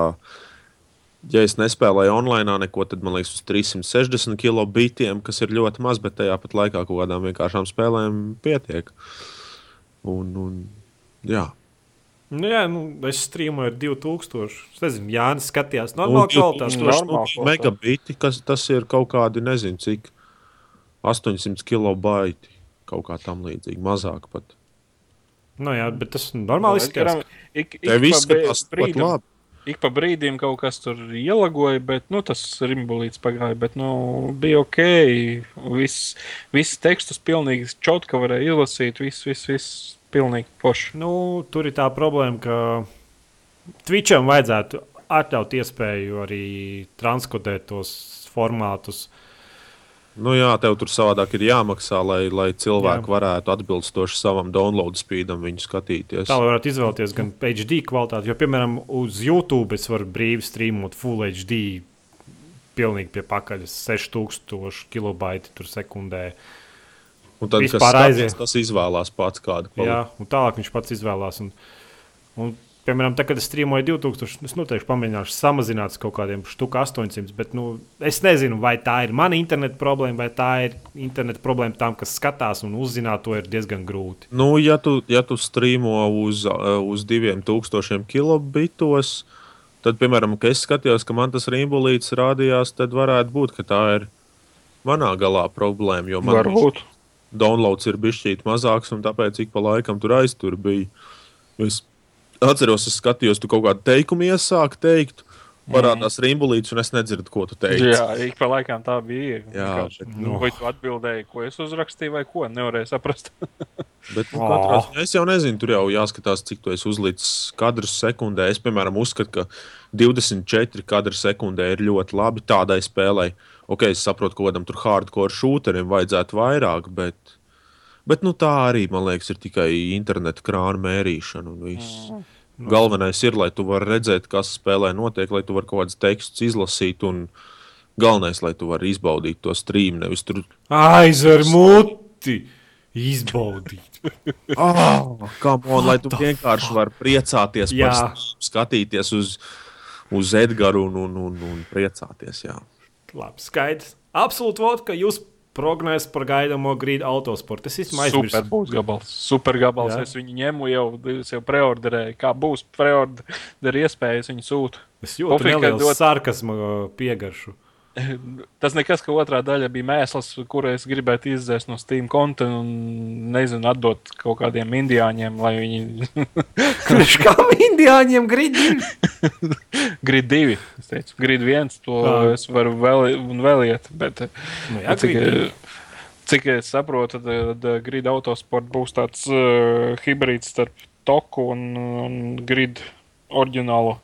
Ja es nespēlēju online, neko, tad man liekas, uz 360 kilobitiem, kas ir ļoti maz, bet tajā pat laikā kaut kādām vienkāršām spēlēm pietiek. Un, un, jā, Nu, jā, nu, es strīmoju ar 2000. Es nezinu, Jānis skatījās normāli kvalitāti. 2000 normāli kvalitāte. megabiti, kas tas ir kaut kādi, nezinu, cik 800 kilobaiti. Kaut kā tam līdzīga, mazāk pat. Nu, jā, bet tas normāli izskatās. Ik, ik, Tev izskatās ļoti labi. Ik pa brīdim kaut kas tur ielagoja, bet nu, tas rimbulīts pagāja. Bet nu, bija ok. Viss, viss tekstus pilnīgi čotka varēja izlasīt. Viss, viss, viss pilnīgi poši. Nu, tur ir tā problēma, ka Twitcham vajadzētu atļaut iespēju arī transkodēt tos formātus. Nu, jā, tev tur savādāk ir jāmaksā, lai, lai cilvēki Jā. varētu atbilstoši savam download speedam viņu skatīties. Tā varētu izvēlēties gan HD kvalitāti, jo, piemēram, uz YouTube es varu brīvi strīmot Full HD pilnīgi pie pakaļas 6000 kilobaiti sekundē. Un tad, Vispār kas aiziet. tas izvēlās pats kādu Jā, un tālāk viņš pats izvēlās. Un, un, piemēram, tā, kad es strīmoju 2000, es noteikti pamēģināšu samazināt kaut kādiem štuku 800. Bet nu, es nezinu, vai tā ir mana interneta problēma, vai tā ir interneta problēma tam, kas skatās un uzzināt to ir diezgan grūti. Nu, ja tu, ja tu strīmo uz, uh, uz 2000 kilobitos, tad, piemēram, kad es skatījos, ka man tas rīmbulīts rādījās, tad varētu būt, ka tā ir manā galā problēma. Jo man Varbūt. downloads ir bijis šķiet mazāks, un tāpēc ik pa laikam tur aiztur bija. Es atceros, es skatījos, tu kaut kādu teikumu iesāki teikt, parādās rīmbulīts, un es nedzirdu, ko tu teici. Jā, ik pa laikam tā bija. Jā, Vienkārši. bet, Nu, vai tu atbildēji, ko es uzrakstīju, vai ko? Nevarēju saprast. (laughs) Bet, nu, Oh. katrā ziņā es jau nezinu, tur jau jāskatās, cik tu esi uzlicis kadrus sekundē. Es, piemēram, uzskatu, ka 24 kadri sekundē ir ļoti labi tādai spēlei. Ok, es saprotu, ka kādam tur hardcore šūterim vajadzētu vairāk, bet, bet nu, tā arī, man liekas, ir tikai interneta krāna mērīšana. un viss. Galvenais ir, lai tu varētu redzēt, kas spēlē notiek, lai tu varētu kaut kādus tekstus izlasīt. Un galvenais, lai tu varētu izbaudīt to streamu. Nevis tur Aizver muti! Izbaudīt. (laughs) Oh, on, lai tu vienkārši vari priecāties Jā. par skatīties uz, uz Edgars un, un, un, un priecāties. Jā. Labi, skaidrs. Absolūti, vot, ka jūs prognozējat par gaidāmo grīdu autosportu. Es īstenībā Super aizmirsu. būs gabals. Super gabals. Jā. Es viņu ņemu jau, es jau preorderēju. Kā būs preorderu iespējas, viņu sūtu. Es jūtu Pofīgi, ka nelielu dot- sarkasmu uh, piegaršu. (laughs) Tas nekas, ka otrā daļa bija mēsls, kuru es gribētu izdzēst no Steam konta un nezinu, atdot kaut kādiem indiāņiem, lai viņi (laughs) Kurš kā indiāņiem gridi? (laughs) grid divi. Es teicu, grid viens, to Jā. es varu vēl, vēl iet. Bet, Nu, jā, cik, Grid cik es saprotu, tad, tad grid autosport būs tāds uh, hibrīds starp toku un, un grid oriģinālu.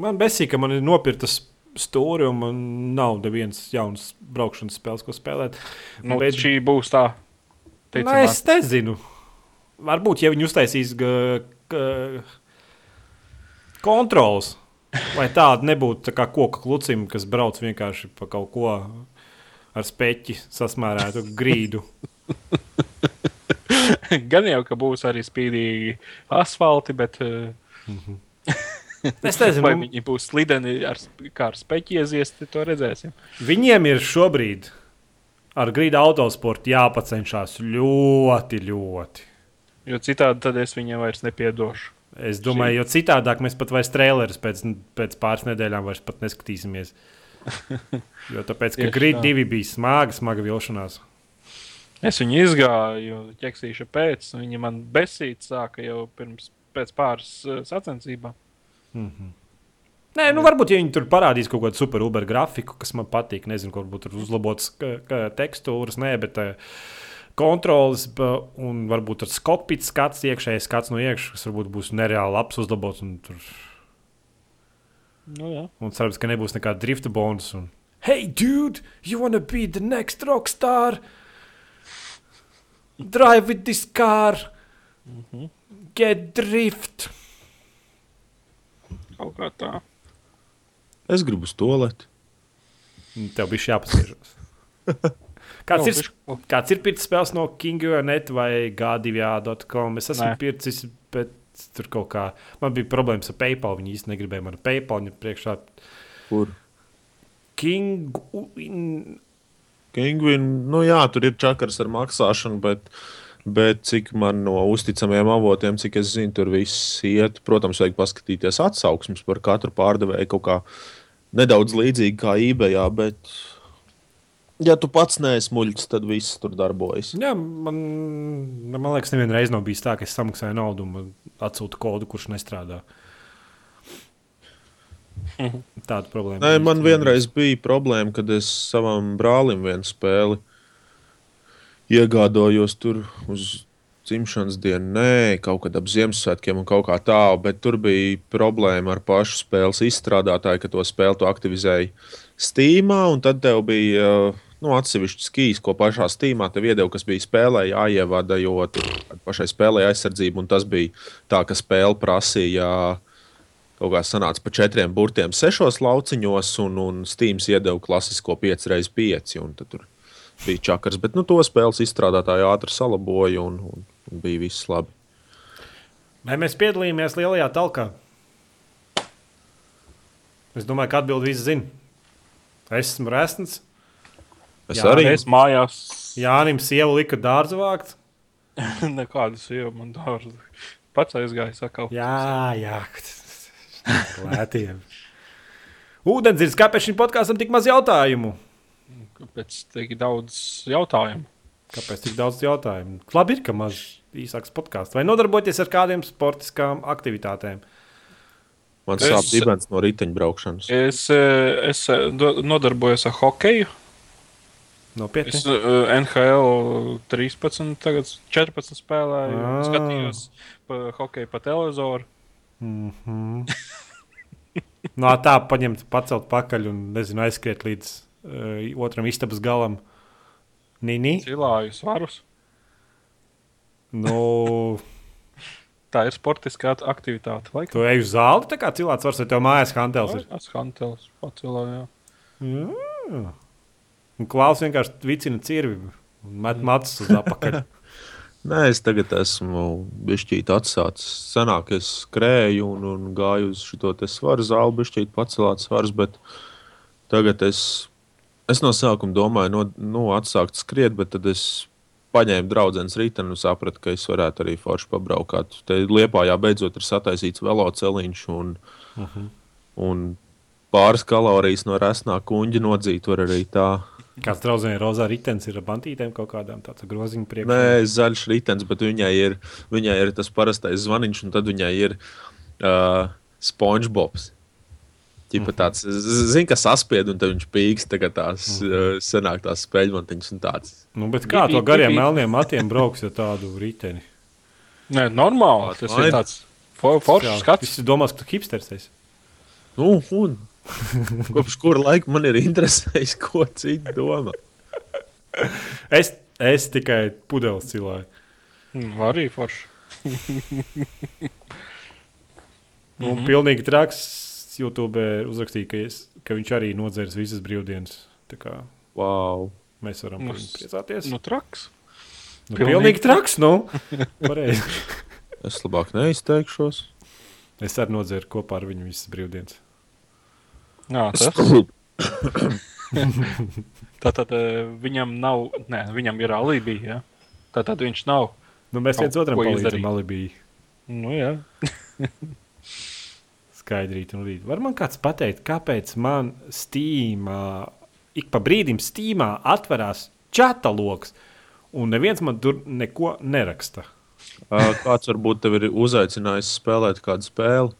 Man besīk, ka man ir nopirktas stūri un man nav nevienas jaunas braukšanas spēles, ko spēlēt. Nu, Bet- šī būs tā. Nē, Ticamāk. es nezinu. Varbūt, ja viņi uztaisīs kontrols, vai tāda nebūtu tā kā koka klucim, kas brauc vienkārši pa kaut ko ar speķi sasmērētu grīdu. (laughs) Gan jau, ka būs arī spīdīgi asfalti, bet uh, (laughs) (laughs) Es nezinu, vai viņi būs slideni ar, ar speķi ieziesti, to redzēsim. viņiem ir šobrīd ar grīdu autosportu jāpacenšas ļoti, ļoti. Jo citādi tad es viņiem vairs nepiedošu. Es domāju, jo citādāk mēs pat vairs trailerus pēc, pēc pāris nedēļām vairs pat neskatīsimies. (laughs) Jo tāpēc, ka grīda divi bija smaga, smaga vilšanās. Es viņu izgāju, ķeksīšu pēc, un viņi man besīt sāka jau pirms pēc pāris uh, sacensībām. Nē, nu varbūt, ja viņi tur parādīs kaut kādu super uber grafiku, kas man patīk, nezinu, varbūt tur uzlabotas tekstūras, nē, bet uh, kontrols ba- un varbūt tas kokpits skats, iekšējais skats no iekšas, kas varbūt būs nereāli labs uzlabots. Un, tur, Nu, jā. un cerams, ka nebūs nekāda drifta bonus. Un, hey, dude, you wanna be the next rockstar? Drive with this car, get drift. Kaut kā tā. Es gribu uz to lietu. Un Tev bija jāpasēžas. (laughs) Kāds, Nu, ir, kāds ir pircis spēles no Kingu.net vai G2.com? Es esmu Nē. pircis, bet tur kaut kā. Man bija problēmas ar PayPal. Viņi īsti negribēja man ar PayPal viņa priekšā. Kur? Kingu. Kingvin, nu jā, tur ir čakars ar maksāšanu, bet, bet cik man no uzticamiem avotiem, cik es zinu, tur viss iet. Protams, vajag paskatīties atsauksmes par katru pārdevēju kaut kā nedaudz līdzīgi kā eBay, bet, ja tu pats neesi muļķis, tad viss tur darbojas. Jā, man, man liekas, nevienu reizi nav bijis tā, ka es samaksāju naudu un man atsūta kodu, kurš nestrādā. Tāda problēma. Nē, man vienreiz bija problēma, kad es savam brālim vienu spēli iegādājos tur uz dzimšanas dienu, nē, kaut kad ap Ziemassvētkiem un kaut kā tādu, bet tur bija problēma ar pašu spēles izstrādātāju, ka to spēli tu aktivizēji Steamā, un tad tev bija nu, atsevišķs skijs, ko pašā Steamā tev iedeva, kas bija spēlē jāievada, jo pašai spēlē aizsardzība, un tas bija tā, ka spēle prasīja. kaut kā sanāca pa četriem burtiem, sešos lauciņos, un, un Steams iedeva klasisko 5x5. Tur bija čakars, bet nu, to spēles izstrādātāji ātri salaboja un, un, un bija viss labi. Vai mēs piedalījāmies lielajā talkā? Es domāju, ka atbildi visi zina. Es esmu Rēsns. Es Jā, arī Es mājās Jānis sieva lika dārzu vākt. (laughs) nekādas jau man dārza. Pats aizgāju, sakau. Jā, jā. (laughs) Lētiem. Ūdens ir šim podkāstam tik maz jautājumu? Pēc tik daudz jautājumu. Kāpēc tik daudz jautājumu? Labi, ir, ka maz īsāks podkāsts. Vai nodarboties ar kādiem sportiskām aktivitātēm? man Es- sāp dibens no riteņbraukšanas. Es, eh, es eh, nodarbojos ar hokeju. Nopietni. Es uh, NHL 13, tagad 14 spēlēju. Ah. Skatījos pa hokeju pa televizoru. Mm -hmm. no tā paņemt, pacelt pakaļ un nezinu, aizskriet līdz otram istabas galam. Nini. Cilāju svarus. Nu, (laughs) Tā ir sportiskā aktivitāte. Laikam. tu ej uz zāli, tā kā cilvēks var, vai tev mājās hantels ir. Tas Hantels pacilāju. Jā. Un Klaus vienkārši vicina cirvi un met matus uz apakaļ. (laughs) Nē, es tagad esmu bišķīt atsācis. Senāk es skrēju un, un gāju uz šo svaru zāli, bišķīt pacelāt svarus, bet tagad es, es no sākuma domāju, no, nu, atsākt skriet, bet tad es paņēmu draugu rītdienu un sapratu, ka es varētu arī forši pabraukāt. Te Liepā jā, beidzot ir sataisīts veloceliņš un, uh -huh. un pāris kalorijas no resnā kuģa nodzīt var arī tā. Kāds draugs ir rozā ritenis ar bantītēm kaut kādām tādām groziņu priekšā. Nē, zaļš ritenis, bet viņai ir, viņai ir tas parastais zvaniņš, un tad viņai ir uh, SpongeBobs. Ķipa tāds, zina, kas saspied, un tad viņš pīks, tagad tās uh, senāk tās spēļmontiņas un tāds. Nu, bet kā to gariem melniem matiem brauks ar tādu riteni? Nē, normāli. Tas ir tāds for, foršs skats. Es domāju, ka tu hipsters esi. Nu, un (laughs) kopš kura laika man ir interesējis, ko citi domā. Es, es tikai pudeles cilvēku. Mm, Arī foršs. Nu, mm -hmm. Pilnīgi traks. YouTube uzrakstīja, ka, es, ka viņš arī nodzēris visas brīvdienas. Tā kā Wow. mēs varam viņu priecāties. Nu, traks. Nu, pilnīgi pilnīgi traks. Nu. (laughs) Pareizi. Es labāk neizteikšos. es arī nodzēru kopā ar viņu visas brīvdienas. Jā, tas. (coughs) Tātad viņam nav, nē, viņam ir alibi. Ja? Tātad viņš nav. Nu, mēs viens otram palīdzam. Alibī. Nu, jā. (laughs) Skaidrīt, un rīt. Var man kāds pateikt, kāpēc man Steamā, ik pa brīdim Steamā atverās čata lokus, un neviens man tur neko neraksta? Kāds varbūt tev ir uzaicinājis spēlēt kādu spēli?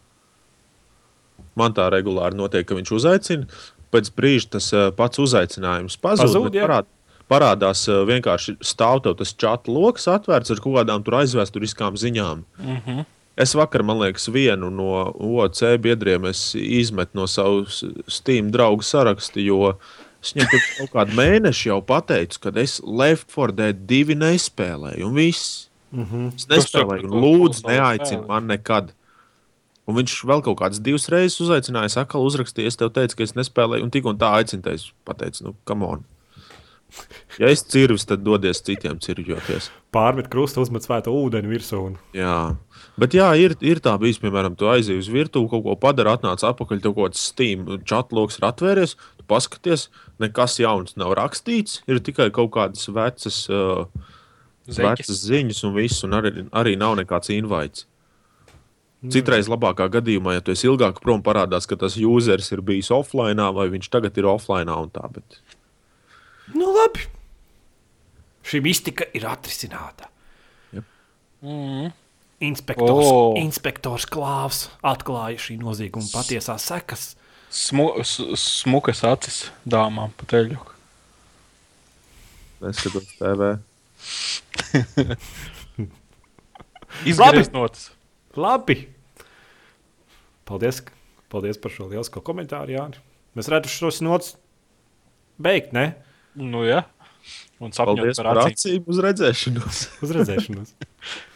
Man tā regulāri notiek, ka viņš uzaicina. Pēc brīža tas pats uzaicinājums pazūd. Pazūd, parād, parādās vienkārši stāv tas čata lokus atvērts ar kaut kādām tur aizvēsturiskām ziņām. Mm -hmm. Es vakar, man liekas, vienu no OC biedriem es izmetu no savas Steam draugu saraksta, jo es viņam pirms kaut kādu mēnešu jau pateicu, ka es Left 4 Dead 2 nespēlēju, un viss. Mm -hmm. Es nespēlēju, un lūdzu, spēlē. man nekad. Un viņš vēl kaut kādas divas reizes uzaicināja, atkal uzrakstīja, es tev teicu, ka es nespēlēju, un tik un tā aicināju. Es pateicu, nu, kam on. Ja es cirvis, tad dodies citiem cirvjoties. Pārmet krustu, uzmet svēto ūdeni virsū. Un... Jā, bet jā, ir, ir tā bijis, piemēram, tu aizies uz virtuvi, kaut ko padara, atnāc atpakaļ, tev kaut kāds Steam chatloks ir atvērties, tu paskaties, nekas jauns nav rakstīts, ir tikai kaut kādas vecas, uh, vecas ziņas un viss, un arī, arī nav nekāds invaits. Citreiz labākā gadījumā, ja tu esi ilgāk prom, parādās, ka tas users ir bijis offline, vai viņš tagad ir offline un tā. Bet... Nu, labi. Šī mistika ir atrisināta. Mm. Inspektors, oh. inspektors Klāvs atklāja šī nozieguma patiesās sekas. Smu, smukas acis dāmām pa teļu. Neskatos TV. (laughs) Izgaisnotas. Labi. Paldies, paldies par šo lielisko komentāru, Jāni. Mēs redzam šos nots beigt, ne? Nu, jā. Un sapņot Paldies par par acīm. acīm uz redzēšanos. Uz redzēšanos. (laughs)